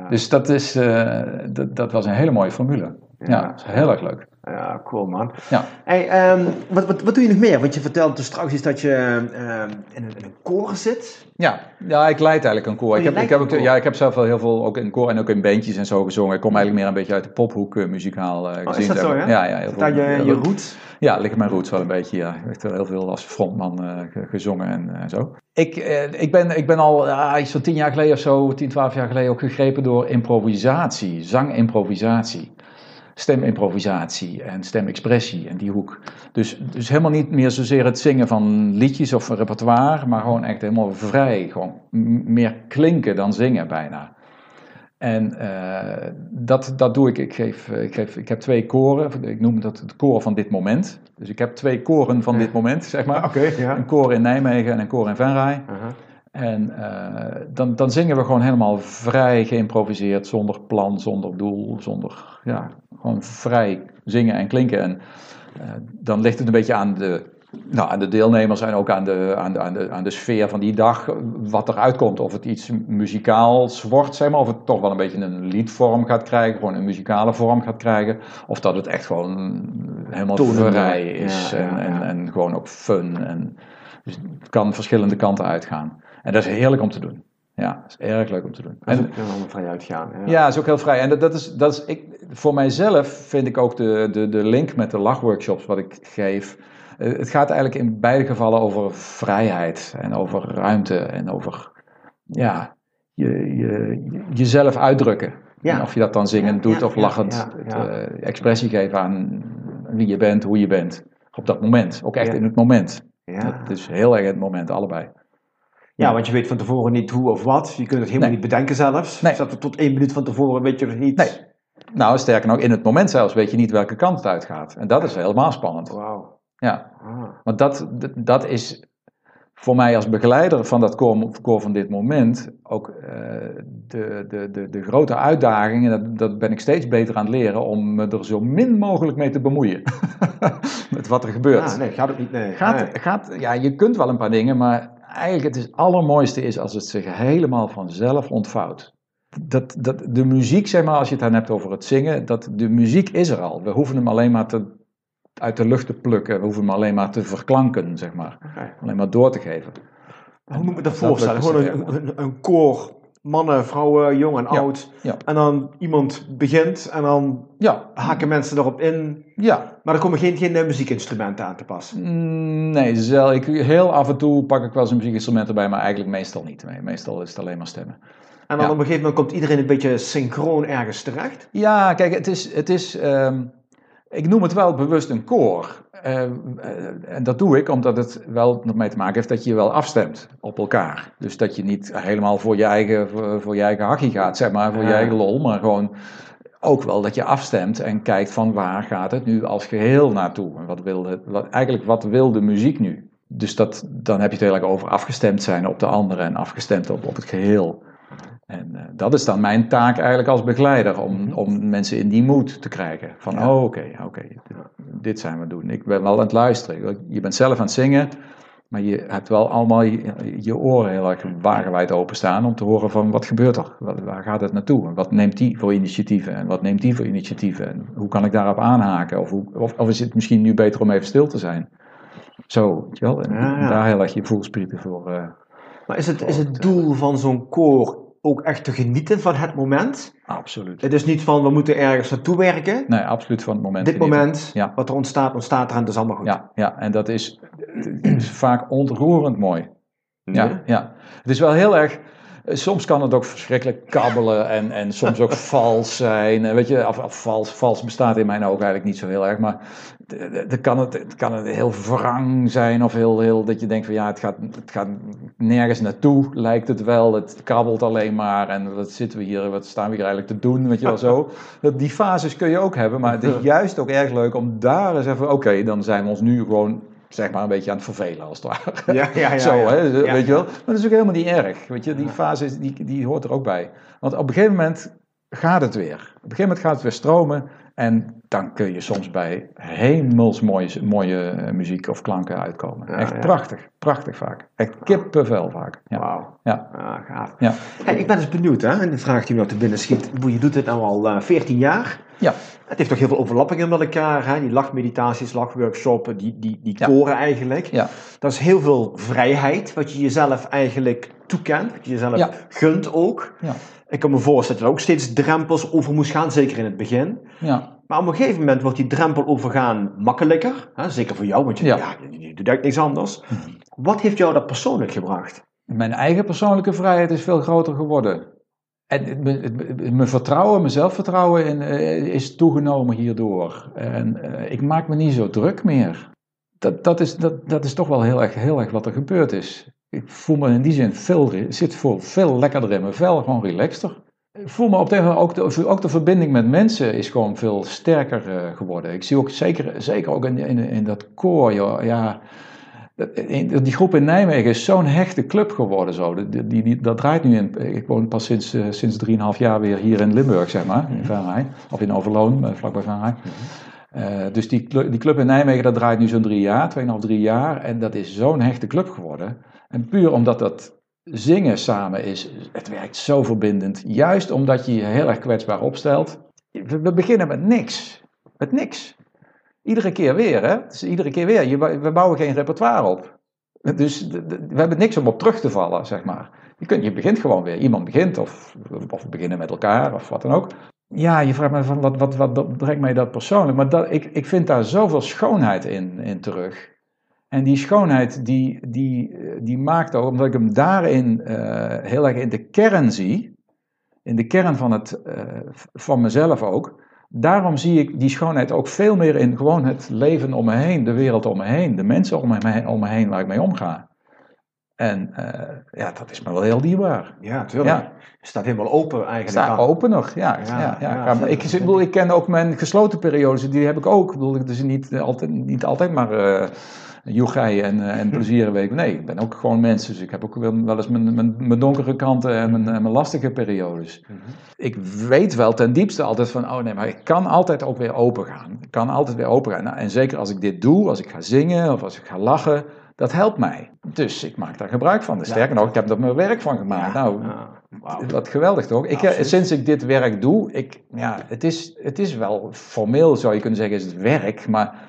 Dus dat, is, eh, dat, dat was een hele mooie formule. Ja, Ja. dat is heel erg leuk. Ja, cool man. Ja. Hey, ehm, wat, wat, wat doe je nog meer? Want je vertelde dus straks iets dat je ehm, in, een, in een koor zit. Ja, ja, ik leid eigenlijk een koor. Oh, ik, heb, ik, heb ook, ja, ik heb zelf wel heel veel ook in koor en ook in bandjes en zo gezongen. Ik kom eigenlijk meer een beetje uit de pophoek eh, muzikaal Oh, is gezien. dat zeg zo, ja? Ja, ja, heel veel. Je, heel je roots. Ja, liggen mijn roots wel een beetje. Ja. Ik heb wel heel veel als frontman eh, ge- gezongen en zo. Ik, ik, ben, ik ben al ah, iets van tien jaar geleden of zo, tien, twaalf jaar geleden ook gegrepen door improvisatie, zangimprovisatie. Stemimprovisatie en stemexpressie en die hoek. Dus, dus helemaal niet meer zozeer het zingen van liedjes of een repertoire, maar gewoon echt helemaal vrij. Gewoon meer klinken dan zingen bijna. En eh, dat, dat doe ik. Ik, geef, ik, geef, ik heb twee koren. Ik noem dat het koor van dit moment. Dus ik heb twee koren van Ja. dit moment, zeg maar. Oké, ja. Een koor in Nijmegen en een koor in Venray. Aha. En eh, dan, dan zingen we gewoon helemaal vrij geïmproviseerd, zonder plan, zonder doel, zonder, ja, gewoon vrij zingen en klinken. En eh, dan ligt het een beetje aan de, nou, aan de deelnemers en ook aan de, aan, de, aan, de, aan de sfeer van die dag, wat eruit komt. Of het iets muzikaals wordt, zeg maar, of het toch wel een beetje een liedvorm gaat krijgen, gewoon een muzikale vorm gaat krijgen. Of dat het echt gewoon helemaal Tonen, vrij is ja, en, ja. En, en gewoon ook fun. En, dus het kan verschillende kanten uitgaan. En dat is heerlijk om te doen. Ja, dat is erg leuk om te doen. Dat is En, ook helemaal vrij uitgaan. Ja. ja, is ook heel vrij. En dat, dat is, dat is ik, voor mijzelf vind ik ook de, de, de link met de lachworkshops wat ik geef. eh, Het gaat eigenlijk in beide gevallen over vrijheid en over ruimte en over ja, je, je, jezelf uitdrukken. Ja. En of je dat dan zingend Ja, doet ja, of lachend het, eh, expressie geven aan wie je bent, hoe je bent. Op dat moment. Ook echt in het moment. Ja. Het is heel erg het moment, allebei. ja, want je weet van tevoren niet hoe of wat. Je kunt het helemaal Nee. niet bedenken zelfs. Nee. Zat er tot één minuut van tevoren weet je nog niet. Nee. Nou, sterker nog, in het moment zelfs weet je niet welke kant het uitgaat. En dat is helemaal spannend. Wauw. Ja, Ah. want dat, dat- is voor mij als begeleider van dat koor, van dit moment ook eh, de, de, de, de grote uitdaging. En dat, dat ben ik steeds beter aan het leren om me er zo min mogelijk mee te bemoeien. Met wat er gebeurt. Ah, nee, gaat ook niet. Nee. Gaat, Nee. gaat, ja, je kunt wel een paar dingen, maar eigenlijk het is, allermooiste is als het zich helemaal vanzelf ontvouwt. Dat, dat, de muziek, zeg maar, als je het dan hebt over het zingen, dat, de muziek is er al. We hoeven hem alleen maar te, uit de lucht te plukken. We hoeven hem alleen maar te verklanken, zeg maar. Alleen maar door te geven. Hoe moet ik me dat Dat voorstellen? lukt Gewoon een, een, een koor, mannen, vrouwen, jong en Ja, oud. ja. En dan iemand begint en dan Ja, haken mensen erop in. ja. Maar er komen geen, geen eh, muziekinstrumenten aan te pas. Mm, Nee, zel, ik, heel af en toe pak ik wel eens een muziekinstrument erbij, maar eigenlijk meestal niet. Nee, meestal is het alleen maar stemmen. En dan Ja. op een gegeven moment komt iedereen een beetje synchroon ergens terecht. Ja, kijk, het is, het is ehm, ik noem het wel bewust een koor. Eh, eh, en dat doe ik omdat het wel ermee te maken heeft dat je je wel afstemt op elkaar. Dus dat je niet helemaal voor je eigen, voor, voor je eigen hakkie gaat, zeg maar, voor je eigen lol, maar gewoon ook wel dat je afstemt en kijkt van waar gaat het nu als geheel naartoe. En wat wil de, wat, eigenlijk wat wil de muziek nu? Dus dat, dan heb je het heel erg over afgestemd zijn op de anderen en afgestemd op, op het geheel. En eh, dat is dan mijn taak eigenlijk als begeleider, om, om mensen in die mood te krijgen. Van, Ja. oh oké, oké, dit, dit zijn we aan het doen. Ik ben wel aan het luisteren. Je bent zelf aan het zingen, maar je hebt wel allemaal je, je oren heel erg wagenwijd openstaan om te horen van wat gebeurt er? Waar gaat het naartoe? En wat neemt die voor initiatieven? En wat neemt die voor initiatieven? En hoe kan ik daarop aanhaken? Of, hoe, of, of is het misschien nu beter om even stil te zijn? Zo, weet je wel? En Ja, ja. daar heel erg je voelspieren voor... eh, Maar is het, is het doel van zo'n koor ook echt te genieten van het moment? absoluut. Het is niet van we moeten ergens naartoe werken. Nee, absoluut van het moment. Dit genieten. moment, Ja. wat er ontstaat, ontstaat er en het is allemaal goed. Ja, ja, en dat is, vaak ontroerend mooi. Ja, Ja. ja. Het is wel heel erg. Soms kan het ook verschrikkelijk kabbelen en, en soms ook vals zijn. Weet je, of, of vals, vals bestaat in mijn ogen eigenlijk niet zo heel erg. Maar d- d- dan kan het, het kan het heel wrang zijn of heel, heel dat je denkt van ja, het gaat, het gaat nergens naartoe, lijkt het wel. Het kabbelt alleen maar en wat zitten we hier, wat staan we hier eigenlijk te doen, weet je wel zo. Dat, die fases kun je ook hebben, maar het is juist ook erg leuk om daar eens even, oké, dan zijn we ons nu gewoon zeg maar een beetje aan het vervelen als het ware. Ja, ja, ja, Zo, hè, Ja. weet je wel. Maar dat is ook helemaal niet erg. Weet je, die fase die, die hoort er ook bij. Want op een gegeven moment gaat het weer. Op een gegeven moment gaat het weer stromen. En dan kun je soms bij hemels mooie, mooie eh, muziek of klanken uitkomen. Ja, Echt ja. prachtig. Prachtig vaak. Echt kippenvel vaak. Ja. Wauw. Ja. Ah, gaaf. Ja. Hey, ik ben dus benieuwd, hè, en de vraag die me nog te binnen schiet. Je doet dit nou al eh 14 jaar. Ja. Het heeft toch heel veel overlappingen met elkaar, hè? die lachmeditaties, lachworkshops, die, die, die Ja. koren eigenlijk. Ja. Dat is heel veel vrijheid, wat je jezelf eigenlijk toekent, wat je jezelf Ja. gunt ook. Ja. Ik kan me voorstellen dat er ook steeds drempels over moest gaan, zeker in het begin. Ja. Maar op een gegeven moment wordt die drempel overgaan makkelijker. Hè? Zeker voor jou, want je, ja. Ja. je, je doet eigenlijk niks anders. Wat heeft jou dat persoonlijk gebracht? Mijn eigen persoonlijke vrijheid is veel groter geworden. En mijn vertrouwen, mijn zelfvertrouwen in, eh, is toegenomen hierdoor. En eh, ik maak me niet zo druk meer. Dat, dat, is, dat, dat is toch wel heel erg, heel erg wat er gebeurd is. Ik voel me in die zin veel, zit veel, veel lekkerder in mijn vel, gewoon relaxter. Ik voel me op de, ook, de, ook de verbinding met mensen is gewoon veel sterker eh, geworden. Ik zie ook zeker, zeker ook in, in, dat koor, ja, die groep in Nijmegen is zo'n hechte club geworden. Zo. Die, die, die- dat draait nu in. Ik woon pas sinds, eh, sinds 3,5 jaar weer hier in Limburg, zeg maar. In Venray. Of in Overloon, eh, vlakbij Venray. Eh, dus die, die club in Nijmegen, dat draait nu zo'n drie jaar, 2,5, drie jaar. En dat is zo'n hechte club geworden. En puur omdat dat zingen samen is, het werkt zo verbindend. Juist omdat je je heel erg kwetsbaar opstelt. We beginnen met niks. Met niks. Iedere keer weer, hè? Dus iedere keer weer. Je, we bouwen geen repertoire op. Dus we hebben niks om op terug te vallen, zeg maar. Je, kunt, je begint gewoon weer. Iemand begint, of, of we beginnen met elkaar, of wat dan ook. ja, je vraagt me van wat, wat, wat brengt mij dat persoonlijk? Maar dat, ik, ik vind daar zoveel schoonheid in, in terug. En die schoonheid die, die, die maakt ook, omdat ik hem daarin uh, heel erg in de kern zie, in de kern van, het, uh, van mezelf ook, daarom zie ik die schoonheid ook veel meer in gewoon het leven om me heen, de wereld om me heen, de mensen om me, om me heen waar ik mee omga. En uh, ja, dat is me wel heel dierbaar. Ja, tuurlijk. Ja. Staat helemaal open eigenlijk. Staat open nog, ja. ja, ja, ja. ik, ik, bedoel, ik ken ook mijn gesloten periodes, die heb ik ook. Ik bedoel, dus niet altijd, niet altijd maar uh, joegij en, en plezierenweek. Nee, ik ben ook gewoon mens, dus ik heb ook wel, wel eens mijn, mijn, mijn, donkere kanten en mijn, mijn lastige periodes. Mm -hmm. Ik weet wel ten diepste altijd van, oh nee, maar ik kan altijd ook weer open gaan. Ik kan altijd weer open gaan. Nou, en zeker als ik dit doe, als ik ga zingen of als ik ga lachen dat helpt mij. Dus ik maak daar gebruik van. Dus sterker nog, ik heb er mijn werk van gemaakt. nou, wat geweldig toch? Ik, eh, sinds ik dit werk doe, ik, ja, het, is, het is wel formeel zou je kunnen zeggen, is het werk, maar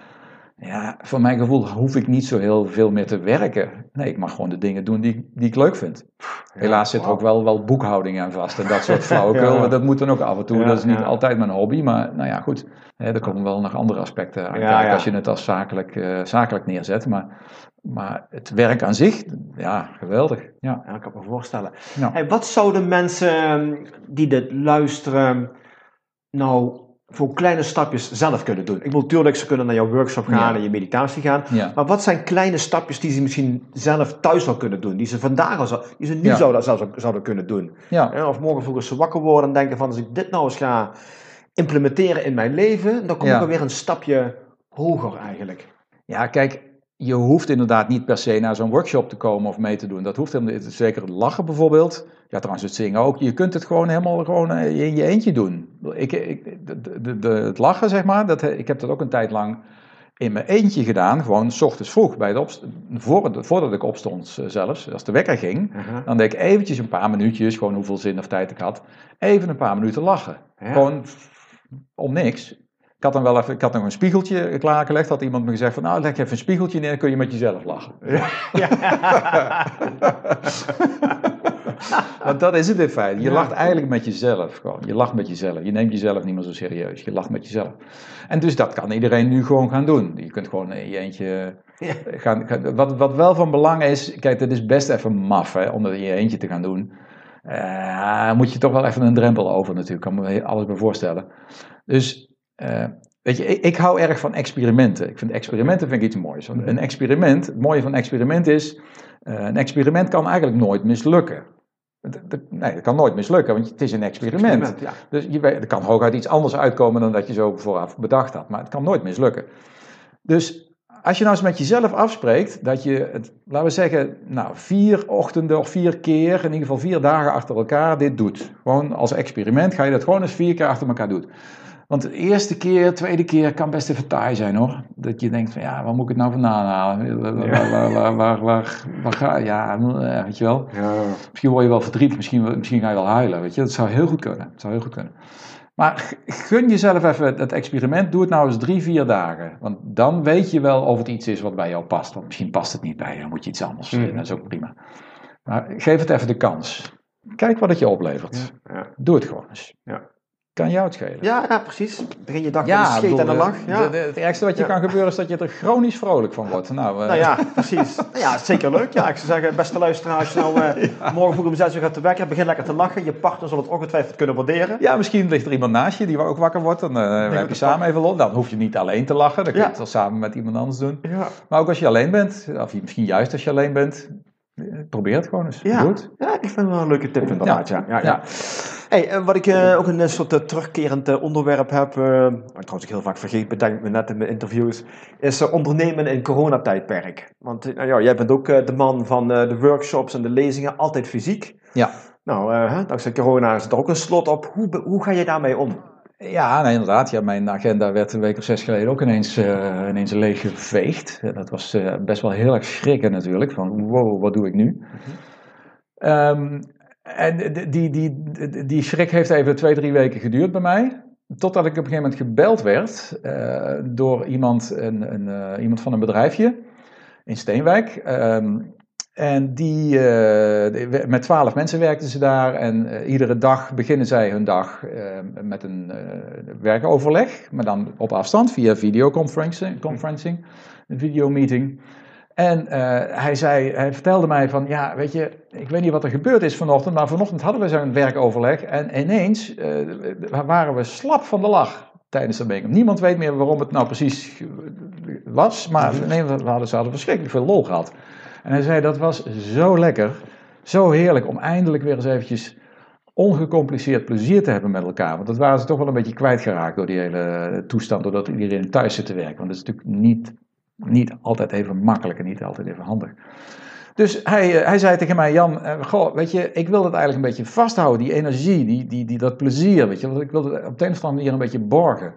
ja, voor mijn gevoel hoef ik niet zo heel veel meer te werken. Nee, ik mag gewoon de dingen doen die, die ik leuk vind. Helaas zit er ook wel, wel boekhouding aan vast en dat soort flauwekul. ja. Dat moet dan ook af en toe. dat is niet altijd mijn hobby, maar nou ja, goed. Hè, er komen wel nog andere aspecten aan kijken als je het als zakelijk, uh, zakelijk neerzet. Maar, maar het werk aan zich, ja, geweldig. Ja, ja ik kan me voorstellen. Hey, wat zouden mensen ehm, die dit luisteren nou voor kleine stapjes zelf kunnen doen? Ik bedoel, natuurlijk, ze kunnen naar jouw workshop gaan en je meditatie gaan. Maar wat zijn kleine stapjes die ze misschien zelf thuis al kunnen doen? Die ze vandaag al die ze nu zouden, zouden kunnen doen? Of morgen vroeg ze wakker worden en denken van, als ik dit nou eens ga implementeren in mijn leven, dan kom ik weer een stapje hoger eigenlijk. Ja, kijk, je hoeft inderdaad niet per se naar zo'n workshop te komen of mee te doen. Dat hoeft helemaal niet. Zeker het lachen bijvoorbeeld. Ja, trouwens het zingen ook. Je kunt het gewoon helemaal gewoon eh, in je eentje doen. Ik, ik, de, de, de, het lachen, zeg maar, dat, ik heb dat ook een tijd lang in mijn eentje gedaan. Gewoon s ochtends vroeg, bij de voor, voordat ik opstond eh, zelfs. Als de wekker ging, uh-huh. dan deed ik eventjes een paar minuutjes, gewoon hoeveel zin of tijd ik had. Even een paar minuten lachen. Gewoon om niks. Ik had dan wel even, ik had nog een spiegeltje klaargelegd. Had iemand me gezegd van, nou leg even een spiegeltje neer, dan kun je met jezelf lachen. Ja. Want dat is het in feite. Je lacht eigenlijk met jezelf gewoon. Je lacht met jezelf. Je neemt jezelf niet meer zo serieus. Je lacht met jezelf. En dus dat kan iedereen nu gewoon gaan doen. Je kunt gewoon in je eentje gaan, wat, wat wel van belang is, kijk, het is best even maf hè, om dat in je eentje te gaan doen. Uh, moet je toch wel even een drempel over natuurlijk. Kan me alles bij voorstellen. Dus uh, weet je, ik, ik, hou erg van experimenten. Ik vind experimenten vind ik iets moois. Want een experiment, het mooie van een experiment is, uh, een experiment kan eigenlijk nooit mislukken. Nee, dat kan nooit mislukken, want het is een experiment. experiment ja. Dus je, er kan hooguit iets anders uitkomen dan dat je zo vooraf bedacht had. Maar het kan nooit mislukken. Dus als je nou eens met jezelf afspreekt dat je, het, laten we zeggen, nou, vier ochtenden of vier keer, in ieder geval vier dagen achter elkaar dit doet. Gewoon als experiment ga je dat gewoon eens vier keer achter elkaar doen. Want de eerste keer, tweede keer kan best even taai zijn hoor. Dat je denkt van ja, waar moet ik het nou vandaan halen? Waar, waar, waar, waar, waar, waar ga Ja, weet je wel. Ja. Misschien word je wel verdrietig, misschien, misschien ga je wel huilen. Weet je, dat zou heel goed kunnen. Dat zou heel goed kunnen. Maar gun jezelf even het experiment. Doe het nou eens drie, vier dagen. Want dan weet je wel of het iets is wat bij jou past. Want misschien past het niet bij je. Dan moet je iets anders mm. Dat is ook prima. Maar geef het even de kans. Kijk wat het je oplevert. Ja, ja. Doe het gewoon eens. Ja kan jou het schelen. Ja, ja precies. Begin je dag ja, met een scheet en een lach. Ja. het ergste wat je kan gebeuren is dat je er chronisch vrolijk van wordt. Nou, uh... nou ja, precies. Nou ja, zeker leuk. Ja, ik zou zeggen, beste luisteraar, als je nou uh, morgen vroeg om zes uur gaat te werken, begin lekker te lachen. Je partner zal het ongetwijfeld kunnen waarderen. Ja, misschien ligt er iemand naast je die ook wakker wordt. Dan uh, heb je samen even los. Dan hoef je niet alleen te lachen. Dan kun je het wel samen met iemand anders doen. Maar ook als je alleen bent, of misschien juist als je alleen bent, probeer het gewoon eens. Ja, ja ik vind het wel een leuke tip inderdaad. Ja. Ja, ja. Hey, wat ik uh, ook een soort uh, terugkerend uh, onderwerp heb, trouwens ik heel vaak vergeet, bedenk me net in mijn interviews, is ondernemen in coronatijdperk. Want nou ja, jij bent ook de man van de workshops en de lezingen, altijd fysiek. Ja. Nou, dankzij corona is er ook een slot op. Hoe, hoe ga je daarmee om? Ja, nee, inderdaad. Ja, mijn agenda werd een week of zes geleden ook ineens, uh, ineens leeg geveegd. Dat was uh, best wel heel erg schrikken natuurlijk. Van wow, wat doe ik nu? um, en die, die, die, die schrik heeft even twee, drie weken geduurd bij mij. Totdat ik op een gegeven moment gebeld werd uh, door iemand, een, een, iemand van een bedrijfje in Steenwijk. Um, En die, uh, met twaalf mensen werkten ze daar. En uh, iedere dag beginnen zij hun dag uh, met een werkoverleg. Maar dan op afstand via videoconferencing, conferencing, een videomeeting. En hij, zei, hij vertelde mij van, ja, weet je, ik weet niet wat er gebeurd is vanochtend, maar vanochtend hadden we zo'n werkoverleg en ineens waren we slap van de lach tijdens de bijeenkomst. Niemand weet meer waarom het nou precies was, maar we hadden, ze hadden verschrikkelijk veel lol gehad. En hij zei, dat was zo lekker, zo heerlijk om eindelijk weer eens eventjes ongecompliceerd plezier te hebben met elkaar. Want dat waren ze toch wel een beetje kwijtgeraakt door die hele toestand, doordat iedereen thuis zit te werken. Want dat is natuurlijk niet, niet altijd even makkelijk en niet altijd even handig. Dus hij, eh, hij zei tegen mij, Jan, eh, goh, weet je, ik wil dat eigenlijk een beetje vasthouden, die energie, die, die, die, dat plezier, weet je. Want ik wil het op de een of andere manier een beetje borgen.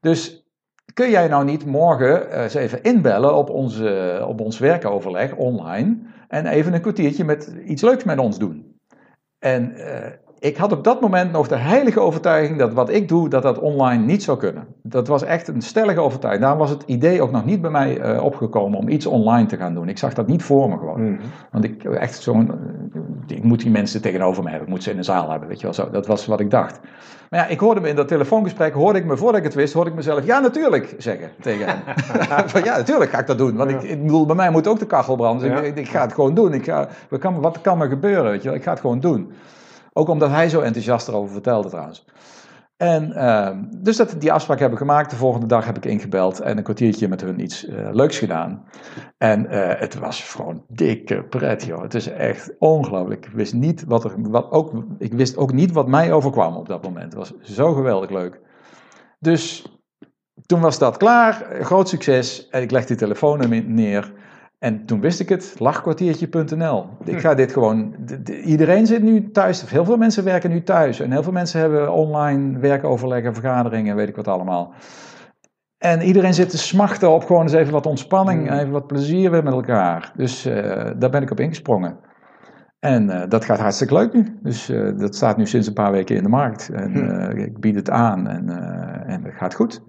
Dus kun jij nou niet morgen uh, eens even inbellen op, onze, op ons werkoverleg online en even een kwartiertje met iets leuks met ons doen? En uh, ik had op dat moment nog de heilige overtuiging dat wat ik doe, dat dat online niet zou kunnen. Dat was echt een stellige overtuiging. Daarom was het idee ook nog niet bij mij uh, opgekomen om iets online te gaan doen. Ik zag dat niet voor me gewoon. Mm -hmm. Want ik, echt zo'n, ik moet die mensen tegenover me hebben, ik moet ze in de zaal hebben, weet je wel zo. Dat was wat ik dacht. Maar ja, ik hoorde me in dat telefoongesprek, hoorde ik me, voordat ik het wist, hoorde ik mezelf, ja natuurlijk, zeggen tegen hem. Van, ja, natuurlijk ga ik dat doen. Want ik, ik bedoel, bij mij moet ook de kachel branden. Dus ja. ik, ik, ga het gewoon doen. Ik ga, wat, kan, wat kan me gebeuren, weet je wel? Ik ga het gewoon doen. Ook omdat hij zo enthousiast erover vertelde trouwens. En uh, dus dat, die afspraak hebben we gemaakt. De volgende dag heb ik ingebeld en een kwartiertje met hun iets uh, leuks gedaan. En uh, het was gewoon dikke pret, joh. Het is echt ongelooflijk. Ik wist, niet wat er, wat ook, ik wist ook niet wat mij overkwam op dat moment. Het was zo geweldig leuk. Dus toen was dat klaar. Groot succes. En ik leg die telefoon neer. En toen wist ik het, lachkwartiertje.nl. Ik ga dit gewoon. Iedereen zit nu thuis. Heel veel mensen werken nu thuis. En heel veel mensen hebben online werkoverleggen, vergaderingen, weet ik wat allemaal. En iedereen zit te smachten op gewoon eens even wat ontspanning, Hmm. even wat plezier weer met elkaar. Dus uh, daar ben ik op ingesprongen. En uh, dat gaat hartstikke leuk nu. Dus uh, dat staat nu sinds een paar weken in de markt. En Hmm. ik bied het aan en, en het gaat goed.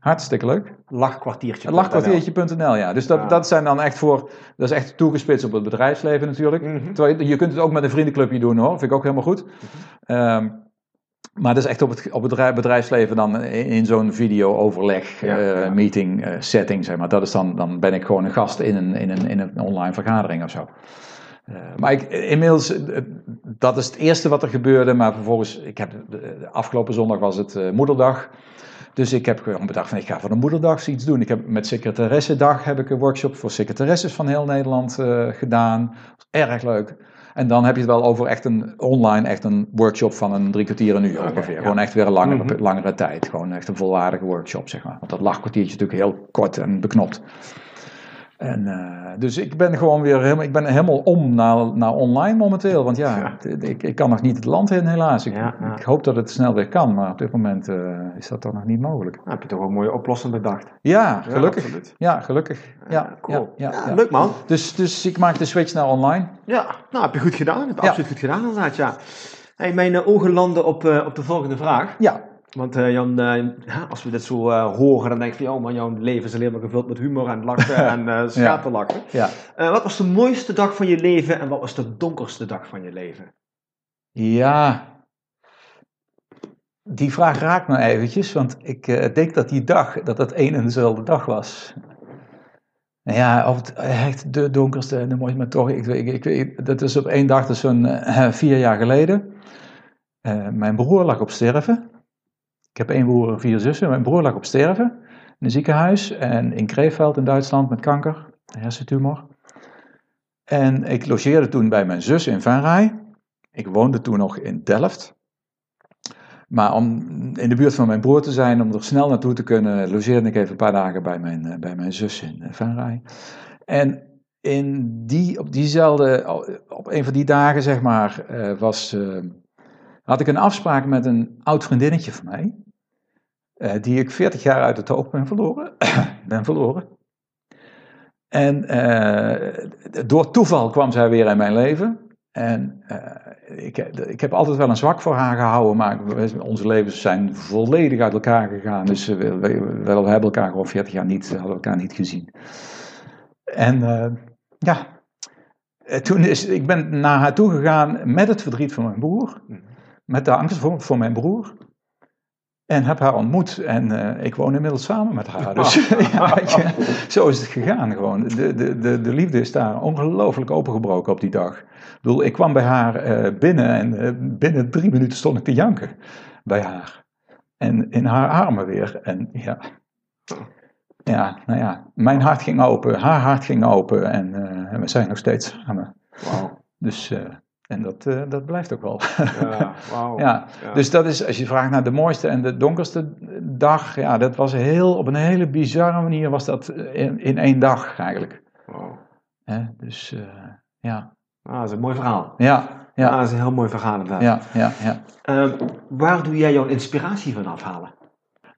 Hartstikke leuk. Lachkwartiertje. Lachkwartiertje.nl, ja. Dus dat, Ja. dat zijn dan echt voor, dat is echt toegespitst op het bedrijfsleven natuurlijk. Mhm. Terwijl je, je kunt het ook met een vriendenclubje doen hoor, vind ik ook helemaal goed. Ehm, maar dat is echt op het, op het bedrijf- bedrijfsleven dan in, in zo'n video-overleg, Ja, eh, ja. meeting, eh, setting, zeg maar. Dat is dan, dan ben ik gewoon een gast in een, in een, in een online vergadering of zo. Eh, maar ik, inmiddels, eh, dat is het eerste wat er gebeurde. Maar vervolgens, ik heb, de, de afgelopen zondag was het eh, moederdag. Dus ik heb gewoon bedacht van ik ga voor de moederdag iets doen. Ik heb met secretaressendag heb ik een workshop voor secretaresses van heel Nederland eh, gedaan. Erg leuk. En dan heb je het wel over echt een online, echt een workshop van een drie kwartier een uur ongeveer. ja. Gewoon echt weer een langere, Mhm. langere tijd. Gewoon echt een volwaardige workshop, zeg maar. Want dat lachkwartiertje is natuurlijk heel kort en beknopt. En, eh, dus ik ben gewoon weer helemaal, ik ben helemaal om naar, naar online momenteel. Want ja, Ik, ik kan nog niet het land in helaas. Ik, Ja, ja. ik hoop dat het snel weer kan, maar op dit moment eh, is dat toch nog niet mogelijk. Nou, heb je toch wel een mooie oplossing bedacht. Ja, gelukkig. Ja, gelukkig. Ja, cool. ja. Leuk man. Dus, dus ik maak de switch naar online. Ja, nou heb je goed gedaan. Heb je absoluut goed gedaan inderdaad, ja. Hey, mijn eh, ogen landen op, eh, op de volgende vraag. Ja, Want eh, Jan, eh, als we dit zo eh, horen, dan denk je van, oh man, jouw leven is alleen maar gevuld met humor en lachen en schaterlachen. ja. Wat was de mooiste dag van je leven en wat was de donkerste dag van je leven? Ja. Die vraag raakt me eventjes, want ik denk dat die dag, dat dat één en dezelfde dag was. Nou Ja, of het echt de donkerste en de mooiste, maar toch, ik, ik, dat is op één dag, dat is zo'n vier jaar geleden. Mijn broer lag op sterven. Ik heb één broer en vier zussen. Mijn broer lag op sterven in een ziekenhuis en in Krefeld in Duitsland met kanker, hersentumor. En ik logeerde toen bij mijn zus in Venray. Ik woonde toen nog in Delft. Maar om in de buurt van mijn broer te zijn, om er snel naartoe te kunnen, logeerde ik even een paar dagen bij mijn, eh, bij mijn zus in eh, Venray. En in die, op diezelfde, op een van die dagen, zeg maar, eh, was, had ik een afspraak met een oud vriendinnetje van mij, die ik 40 jaar uit het oog ben verloren. ben verloren. En eh, door toeval kwam zij weer in mijn leven. En eh, ik, ik heb altijd wel een zwak voor haar gehouden, maar onze levens zijn volledig uit elkaar gegaan. Dus eh, we, we, we hebben elkaar gewoon 40 jaar niet, hadden elkaar niet gezien. En eh, ja, eh, toen is, ik ben naar haar toe gegaan met het verdriet van mijn broer. Mhm. Met de angst voor, voor mijn broer. En heb haar ontmoet. En eh, ik woon inmiddels samen met haar. Dus ja, je, zo is het gegaan gewoon. De, de, de, de liefde is daar ongelooflijk opengebroken op die dag. Ik bedoel, ik kwam bij haar eh, binnen en eh, binnen drie minuten stond ik te janken bij haar. En in haar armen weer. En ja, ja, nou ja, mijn hart ging open, haar hart ging open en, eh, en we zijn nog steeds samen. Dus, eh, en dat, eh, dat blijft ook wel. Ja, wauw. ja, Ja. dus dat is, als je vraagt naar de mooiste en de donkerste dag, ja, dat was heel, op een hele bizarre manier was dat in, in één dag eigenlijk. Wauw. Hè? Dus, eh, ja, Ah, dat is een mooi verhaal. ja, Ja, ja, dat is een heel mooi verhaal inderdaad. ja, ja, ja. Ehm, waar doe jij jouw inspiratie van afhalen?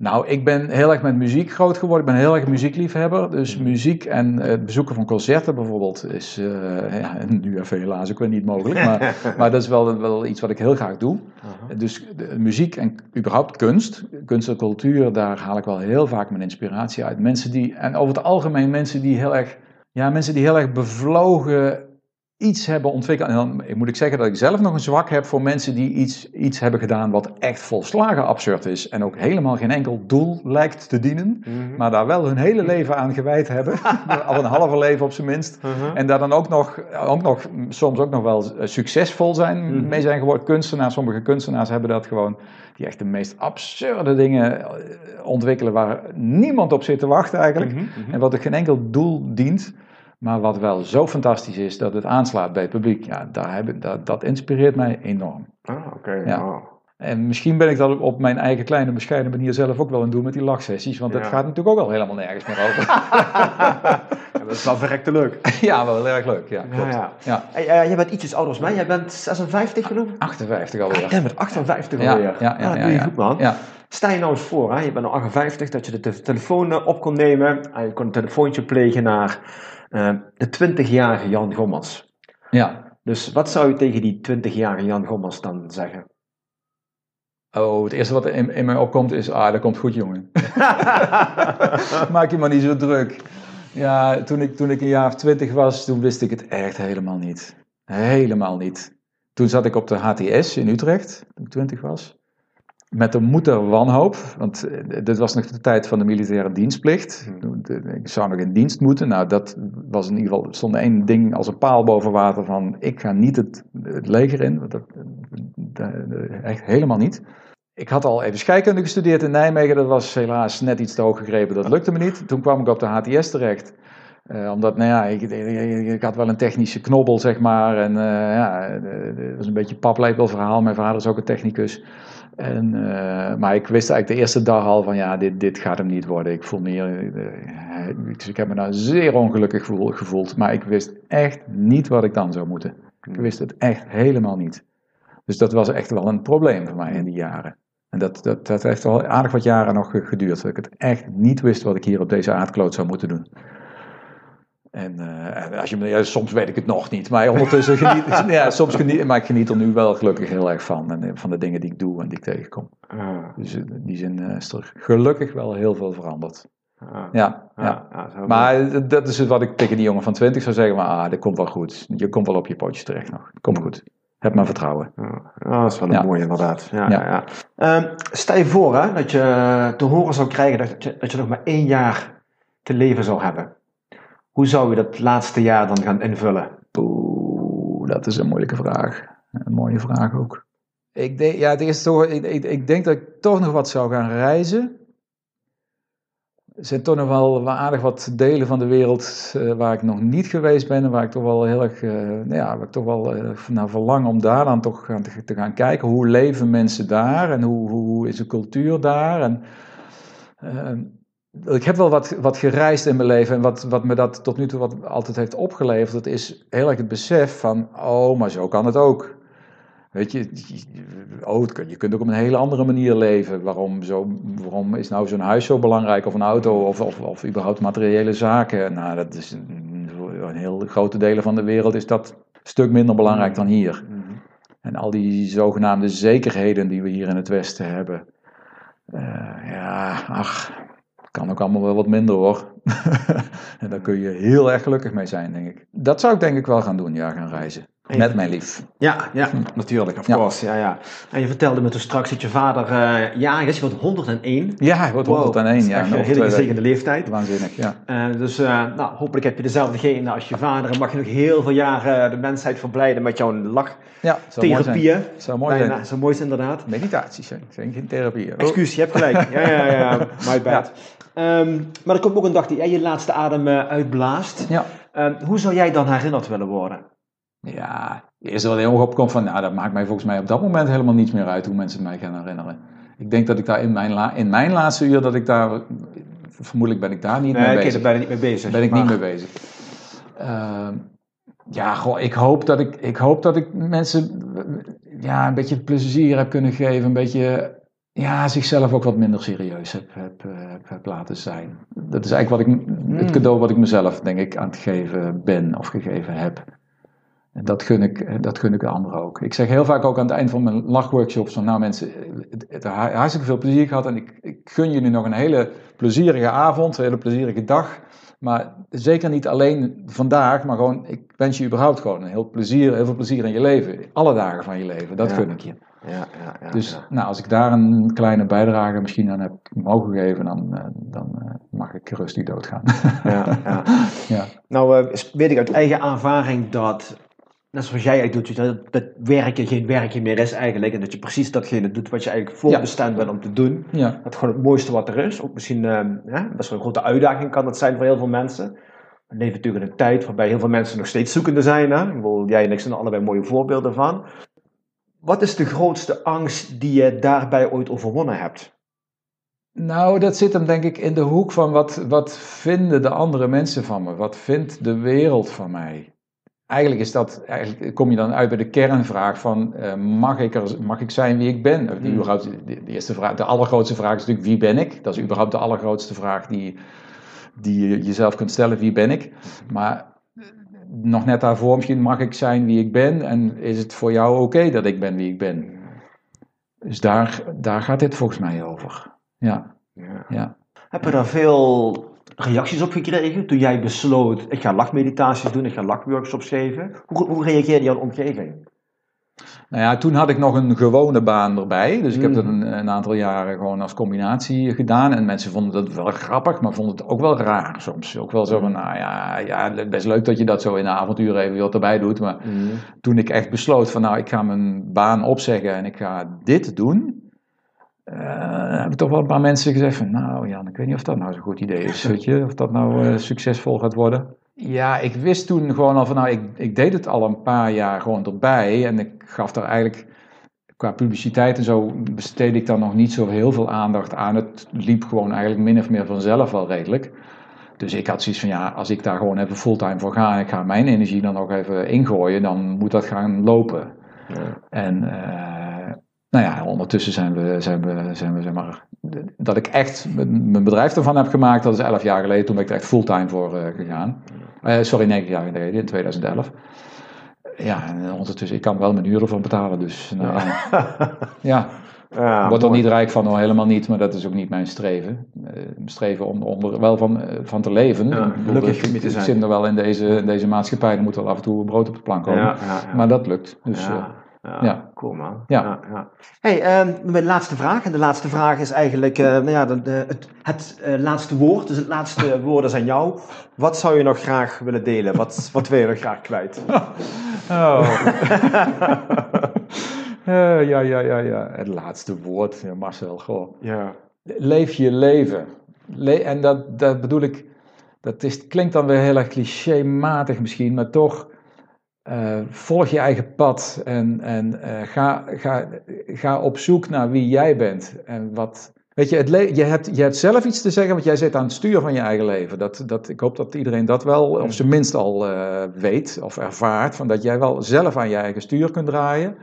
Nou, ik ben heel erg met muziek groot geworden. Ik ben heel erg muziekliefhebber. Dus muziek en het bezoeken van concerten bijvoorbeeld is uh, ja, nu even helaas ook weer niet mogelijk. Maar, maar dat is wel, wel iets wat ik heel graag doe. Uh-huh. Dus de, muziek en überhaupt kunst, kunst en cultuur, daar haal ik wel heel vaak mijn inspiratie uit. Mensen die, en over het algemeen mensen die heel erg, ja, mensen die heel erg bevlogen iets hebben ontwikkeld. En dan moet ik zeggen dat ik zelf nog een zwak heb voor mensen die iets, iets hebben gedaan wat echt volslagen absurd is. En ook helemaal geen enkel doel lijkt te dienen. Mhm. Maar daar wel hun hele leven aan gewijd hebben. Al een halve leven op zijn minst. Uh-huh. En daar dan ook nog, ook nog, soms ook nog wel succesvol zijn, Mhm. mee zijn geworden. Kunstenaars, sommige kunstenaars hebben dat gewoon, die echt de meest absurde dingen eh, ontwikkelen waar niemand op zit te wachten eigenlijk. Mhm, mhm. En wat ook geen enkel doel dient, maar wat wel zo fantastisch is dat het aanslaat bij het publiek. Ja, daar heb, ik- dat, dat inspireert mij enorm. Ah, oké. Ja. En misschien ben ik dat op mijn eigen kleine bescheiden manier zelf ook wel aan het doen met die lachsessies, want dat gaat natuurlijk ook al helemaal nergens meer over. Ja, dat is wel verrekte leuk. ja, wel erg leuk. Ja, Ja, klopt. ja. Ja. Hey, eh, jij bent ietsjes ouder dan mij. Jij bent 56 genoemd? 58 Ah, alweer. jij bent 58 Ja, alweer. ja, ja, Ah, ja, doe je goed, man. Ja. Stel je nou eens voor, hè, je bent al 58, dat je de te- telefoon eh, op kon nemen en je kon een telefoontje plegen naar de 20-jarige Jan Gommans. ja. Dus wat zou je tegen die 20-jarige Jan Gommans dan zeggen? Oh, het eerste wat in, in mij opkomt is, ah, dat komt goed, jongen. Maak je maar niet zo druk. Ja, toen ik, toen ik een jaar of twintig was, toen wist ik het echt helemaal niet. Helemaal niet. Toen zat ik op de HTS in Utrecht, toen ik twintig was. Met de moeder wanhoop, want eh, dit was nog de tijd van de militaire dienstplicht. Ik zou nog in dienst moeten. Nou, dat was in ieder geval, stond één ding als een paal boven water van, ik ga niet het, het leger in. Dat, dat- echt helemaal niet. Ik had al even scheikunde gestudeerd in Nijmegen. Dat was helaas net iets te hoog gegrepen. Dat lukte me niet. Toen kwam ik op de HTS terecht. Eh, omdat, nou ja, ik, ik, ik had wel een technische knobbel, zeg maar. En eh, ja, het was een beetje een paplepelverhaal. Mijn vader is ook een technicus. En, eh, maar ik wist eigenlijk de eerste dag al van, ja, dit, dit gaat hem niet worden. Ik voel me hier, eh, dus ik heb me daar zeer ongelukkig gevoel- gevoeld. Maar ik wist echt niet wat ik dan zou moeten. Ik wist het echt helemaal niet. Dus dat was echt wel een probleem voor mij in die jaren. En dat, dat, dat heeft wel aardig wat jaren nog ge- geduurd. Dat ik het echt niet wist wat ik hier op deze aardkloot zou moeten doen. En, eh, en als je me, ja, soms weet ik het nog niet, maar ondertussen geniet, ja, soms geniet, maar ik geniet er nu wel gelukkig heel erg van. En eh, van de dingen die ik doe en die ik tegenkom. Ah, Dus in die zin eh, is er gelukkig wel heel veel veranderd. ah, Ja, ah, ja. Maar dat is het wat ik tegen die jongen van 20 zou zeggen. Maar ah, dat komt wel goed. Je komt wel op je pootjes terecht nog. Komt goed. Heb maar vertrouwen. Ja, dat is wel een Ja. mooie inderdaad. Ja, Ja. ja. Ja, Ehm, stel je voor hè, dat je te horen zou krijgen dat je, dat je nog maar één jaar te leven zou hebben. Hoe zou je dat laatste jaar dan gaan invullen? Oeh, dat is een moeilijke vraag. Een mooie vraag ook. Ik denk, ja, het is toch, ik, ik, ik denk dat ik toch nog wat zou gaan reizen. Er zijn toch nog wel wel aardig wat delen van de wereld eh, waar ik nog niet geweest ben. En waar ik toch wel heel erg, eh, nou ja, waar ik toch wel eh, naar verlang om daar dan toch gaan, te, te gaan kijken. Hoe leven mensen daar en hoe, hoe is de cultuur daar? En, eh, ik heb wel wat, wat gereisd in mijn leven en wat, wat me dat tot nu toe wat altijd heeft opgeleverd, dat is heel erg het besef van, oh, maar zo kan het ook. Weet je, oh, je kunt ook op een hele andere manier leven. Waarom, zo, waarom is nou zo'n huis zo belangrijk of een auto of, of, of überhaupt materiële zaken? Nou, dat is in, in heel grote delen van de wereld is dat een stuk minder belangrijk dan hier. En al die zogenaamde zekerheden die we hier in het Westen hebben. eh, ja, ach, kan ook allemaal wel wat minder hoor. en daar kun je heel erg gelukkig mee zijn, denk ik. Dat zou ik denk ik wel gaan doen, ja, gaan reizen. Met mijn lief. Ja, ja, natuurlijk, of Ja. course. Ja, ja. En je vertelde me toen straks dat je vader, eh ja, is, je wordt 101. Ja, hij wordt 101 Dat is echt nog een hele gezegende leeftijd. Waanzinnig, ja. Eh, dus eh, nou, hopelijk heb je dezelfde genen als je vader en mag je nog heel veel jaren de mensheid verblijden met jouw lachtherapieën. Ja, zou mooi zijn. Zou mooi zijn. Zo mooi is het inderdaad. Meditaties zijn, zijn geen therapie. Excuus, je hebt gelijk. Ja, ja, ja, my bad. Ehm, maar er komt ook een dag die jij je laatste adem eh, uitblaast. Ja. Ehm, hoe zou jij dan herinnerd willen worden? Ja, eerst wel heel opkomt van, nou, dat maakt mij volgens mij op dat moment helemaal niets meer uit hoe mensen mij gaan herinneren. Ik denk dat ik daar in mijn, la- in mijn laatste uur, dat ik daar, vermoedelijk ben ik daar niet Nee, mee ik ben bezig. er bijna niet mee bezig. Ben ik maar- niet mee bezig. Ehm, ja, goh, ik hoop dat ik, ik hoop dat ik mensen ja, een beetje plezier heb kunnen geven. Een beetje ja, zichzelf ook wat minder serieus heb, heb, eh, heb, heb laten zijn. Dat is eigenlijk wat ik, het Hmm. cadeau wat ik mezelf, denk ik, aan het geven ben of gegeven heb. En dat gun, ik, dat gun ik de anderen ook. Ik zeg heel vaak ook aan het eind van mijn lachworkshops van nou mensen, het, het, hartstikke veel plezier gehad en ik, ik gun jullie nog een hele plezierige avond, een hele plezierige dag. Maar zeker niet alleen vandaag, maar gewoon, ik wens je überhaupt gewoon een heel, plezier, heel veel plezier in je leven. Alle dagen van je leven, dat Ja. gun ik je. Ja, ja, ja, Dus ja. nou, als ik daar een kleine bijdrage misschien aan heb mogen geven, dan, eh, dan eh, mag ik rustig doodgaan. Ja, ja. ja. Nou, eh, weet ik uit eigen ervaring dat, net zoals jij eigenlijk doet, dat, dat werken geen werkje meer is eigenlijk. En dat je precies datgene doet wat je eigenlijk voorbestemd bent om te doen. ja. Dat gewoon het mooiste wat er is. Ook misschien eh, hè, best wel een grote uitdaging kan dat zijn voor heel veel mensen. We leven natuurlijk in een tijd waarbij heel veel mensen nog steeds zoekende zijn. Hè? Ik bedoel, jij en ik zijn er allebei mooie voorbeelden van. Wat is de grootste angst die je daarbij ooit overwonnen hebt? Nou, dat zit hem denk ik in de hoek van wat, wat vinden de andere mensen van me? Wat vindt de wereld van mij? Eigenlijk is dat, eigenlijk kom je dan uit bij de kernvraag van, eh, mag, ik er, mag ik zijn wie ik ben? Of Die, Hmm. überhaupt, de, de eerste vraag, de allergrootste vraag is natuurlijk, wie ben ik? Dat is überhaupt de allergrootste vraag die, die je jezelf kunt stellen, wie ben ik? Maar nog net daarvoor misschien, mag ik zijn wie ik ben? En is het voor jou oké dat ik ben wie ik ben? Dus daar, daar gaat dit volgens mij over. Ja, Ja. ja. Heb je daar veel reacties op gekregen toen jij besloot, ik ga lachmeditaties doen, ik ga lachworkshops geven? Hoe, hoe reageerde jouw omgeving? Nou ja, toen had ik nog een gewone baan erbij. Dus ik heb dat een, een aantal jaren gewoon als combinatie gedaan. En mensen vonden dat wel grappig, maar vonden het ook wel raar soms. Ook wel zo van, nou ja, ja, best leuk dat je dat zo in de avontuur even wat erbij doet. Maar toen ik echt besloot van, nou, ik ga mijn baan opzeggen en ik ga dit doen. eh, hebben toch wel een paar mensen gezegd van, nou Jan, ik weet niet of dat nou zo'n goed idee is, weet je. Of dat nou eh, succesvol gaat worden. Ja, ik wist toen gewoon al van, nou, ik, ik deed het al een paar jaar gewoon erbij. En ik gaf daar eigenlijk, qua publiciteit en zo, besteedde ik daar nog niet zo heel veel aandacht aan. Het liep gewoon eigenlijk min of meer vanzelf wel redelijk. Dus ik had zoiets van, ja, als ik daar gewoon even fulltime voor ga en ik ga mijn energie dan nog even ingooien, dan moet dat gaan lopen. En eh, nou ja, ondertussen zijn we, zijn we, zijn we zeg maar, dat ik echt mijn bedrijf ervan heb gemaakt, dat is elf jaar geleden, toen ben ik er echt fulltime voor eh, gegaan. Eh, sorry, negen jaar geleden, in 2011. Ja, en ondertussen, ik kan wel mijn uren van betalen, dus nou, ja. ja. Ja, Ik word er niet rijk van, oh, helemaal niet, maar dat is ook niet mijn streven. Mijn streven om, om er wel van, van te leven. Ja, Ik gelukkig ik- mee te ik zijn. zit er wel in deze, in deze maatschappij, er moet wel af en toe brood op de plank komen. Maar dat lukt. Dus, ja, ja, cool man. Ja. ja. Hey, ehm, mijn laatste vraag. En de laatste vraag is eigenlijk eh, nou ja, de, de- het, het eh, laatste woord. Dus het laatste woord is aan jou. Wat zou je nog graag willen delen? Wat, wat wil je nog graag kwijt? Oh. Ja, ja, ja, ja. Het laatste woord, ja, Marcel. Goh. Ja. Leef je leven. Le- en dat, dat bedoel ik, dat is, klinkt dan weer heel erg clichématig misschien, maar toch eh, volg je eigen pad en, en eh, ga, ga, ga op zoek naar wie jij bent. En wat, weet je, het je, hebt, je hebt zelf iets te zeggen, want jij zit aan het stuur van je eigen leven. Dat, dat, ik hoop dat iedereen dat wel, of zijn minst al eh, weet of ervaart, van dat jij wel zelf aan je eigen stuur kunt draaien.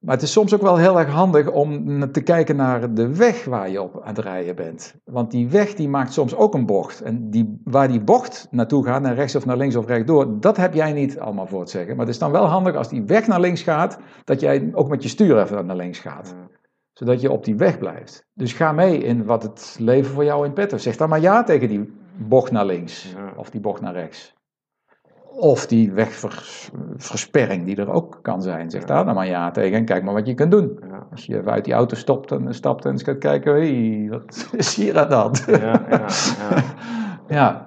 Maar het is soms ook wel heel erg handig om te kijken naar de weg waar je op aan het rijden bent. Want die weg die maakt soms ook een bocht. En die, waar die bocht naartoe gaat, naar rechts of naar links of rechtdoor, dat heb jij niet allemaal voor het zeggen. Maar het is dan wel handig als die weg naar links gaat, dat jij ook met je stuur even naar links gaat. Zodat je op die weg blijft. Dus ga mee in wat het leven voor jou in petto. Zeg dan maar ja tegen die bocht naar links of die bocht naar rechts. Of die wegversperring die er ook kan zijn. Zeg daar dan maar ja tegen en kijk maar wat je kunt doen. Ja, Als je even uit die auto stopt en stapt en eens gaat kijken, hey, wat is hier aan de hand? ja, ja, ja.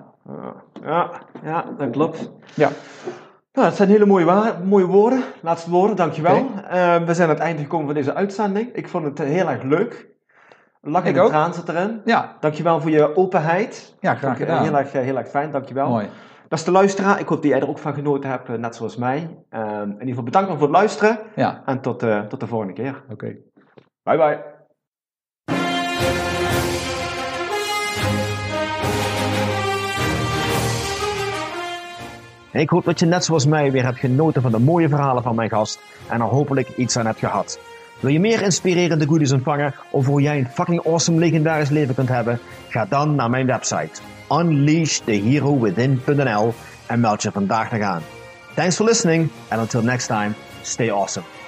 ja. Ja, dat klopt. ja. Nou, het zijn hele mooie, wa- mooie woorden. Laatste woorden, dankjewel. Oké. Eh, we zijn aan het einde gekomen van deze uitzending. Ik vond het eh, heel erg leuk. Lach de traan zit erin. ja, Dankjewel voor je openheid. ja, graag eh, gedaan. Heel erg, heel erg fijn, dankjewel. Mooi. Beste luisteraar, ik hoop dat jij er ook van genoten hebt, eh, net zoals mij. Eh, in ieder geval bedankt voor het luisteren Ja, en tot, eh, tot de volgende keer. oké. Bye bye. Ik hoop dat je net zoals mij weer hebt genoten van de mooie verhalen van mijn gast en er hopelijk iets aan hebt gehad. Wil je meer inspirerende goodies ontvangen of hoe jij een fucking awesome legendarisch leven kunt hebben? Ga dan naar mijn website unleashtheherowithin.nl en meld je vandaag nog aan. Thanks for listening and until next time, stay awesome.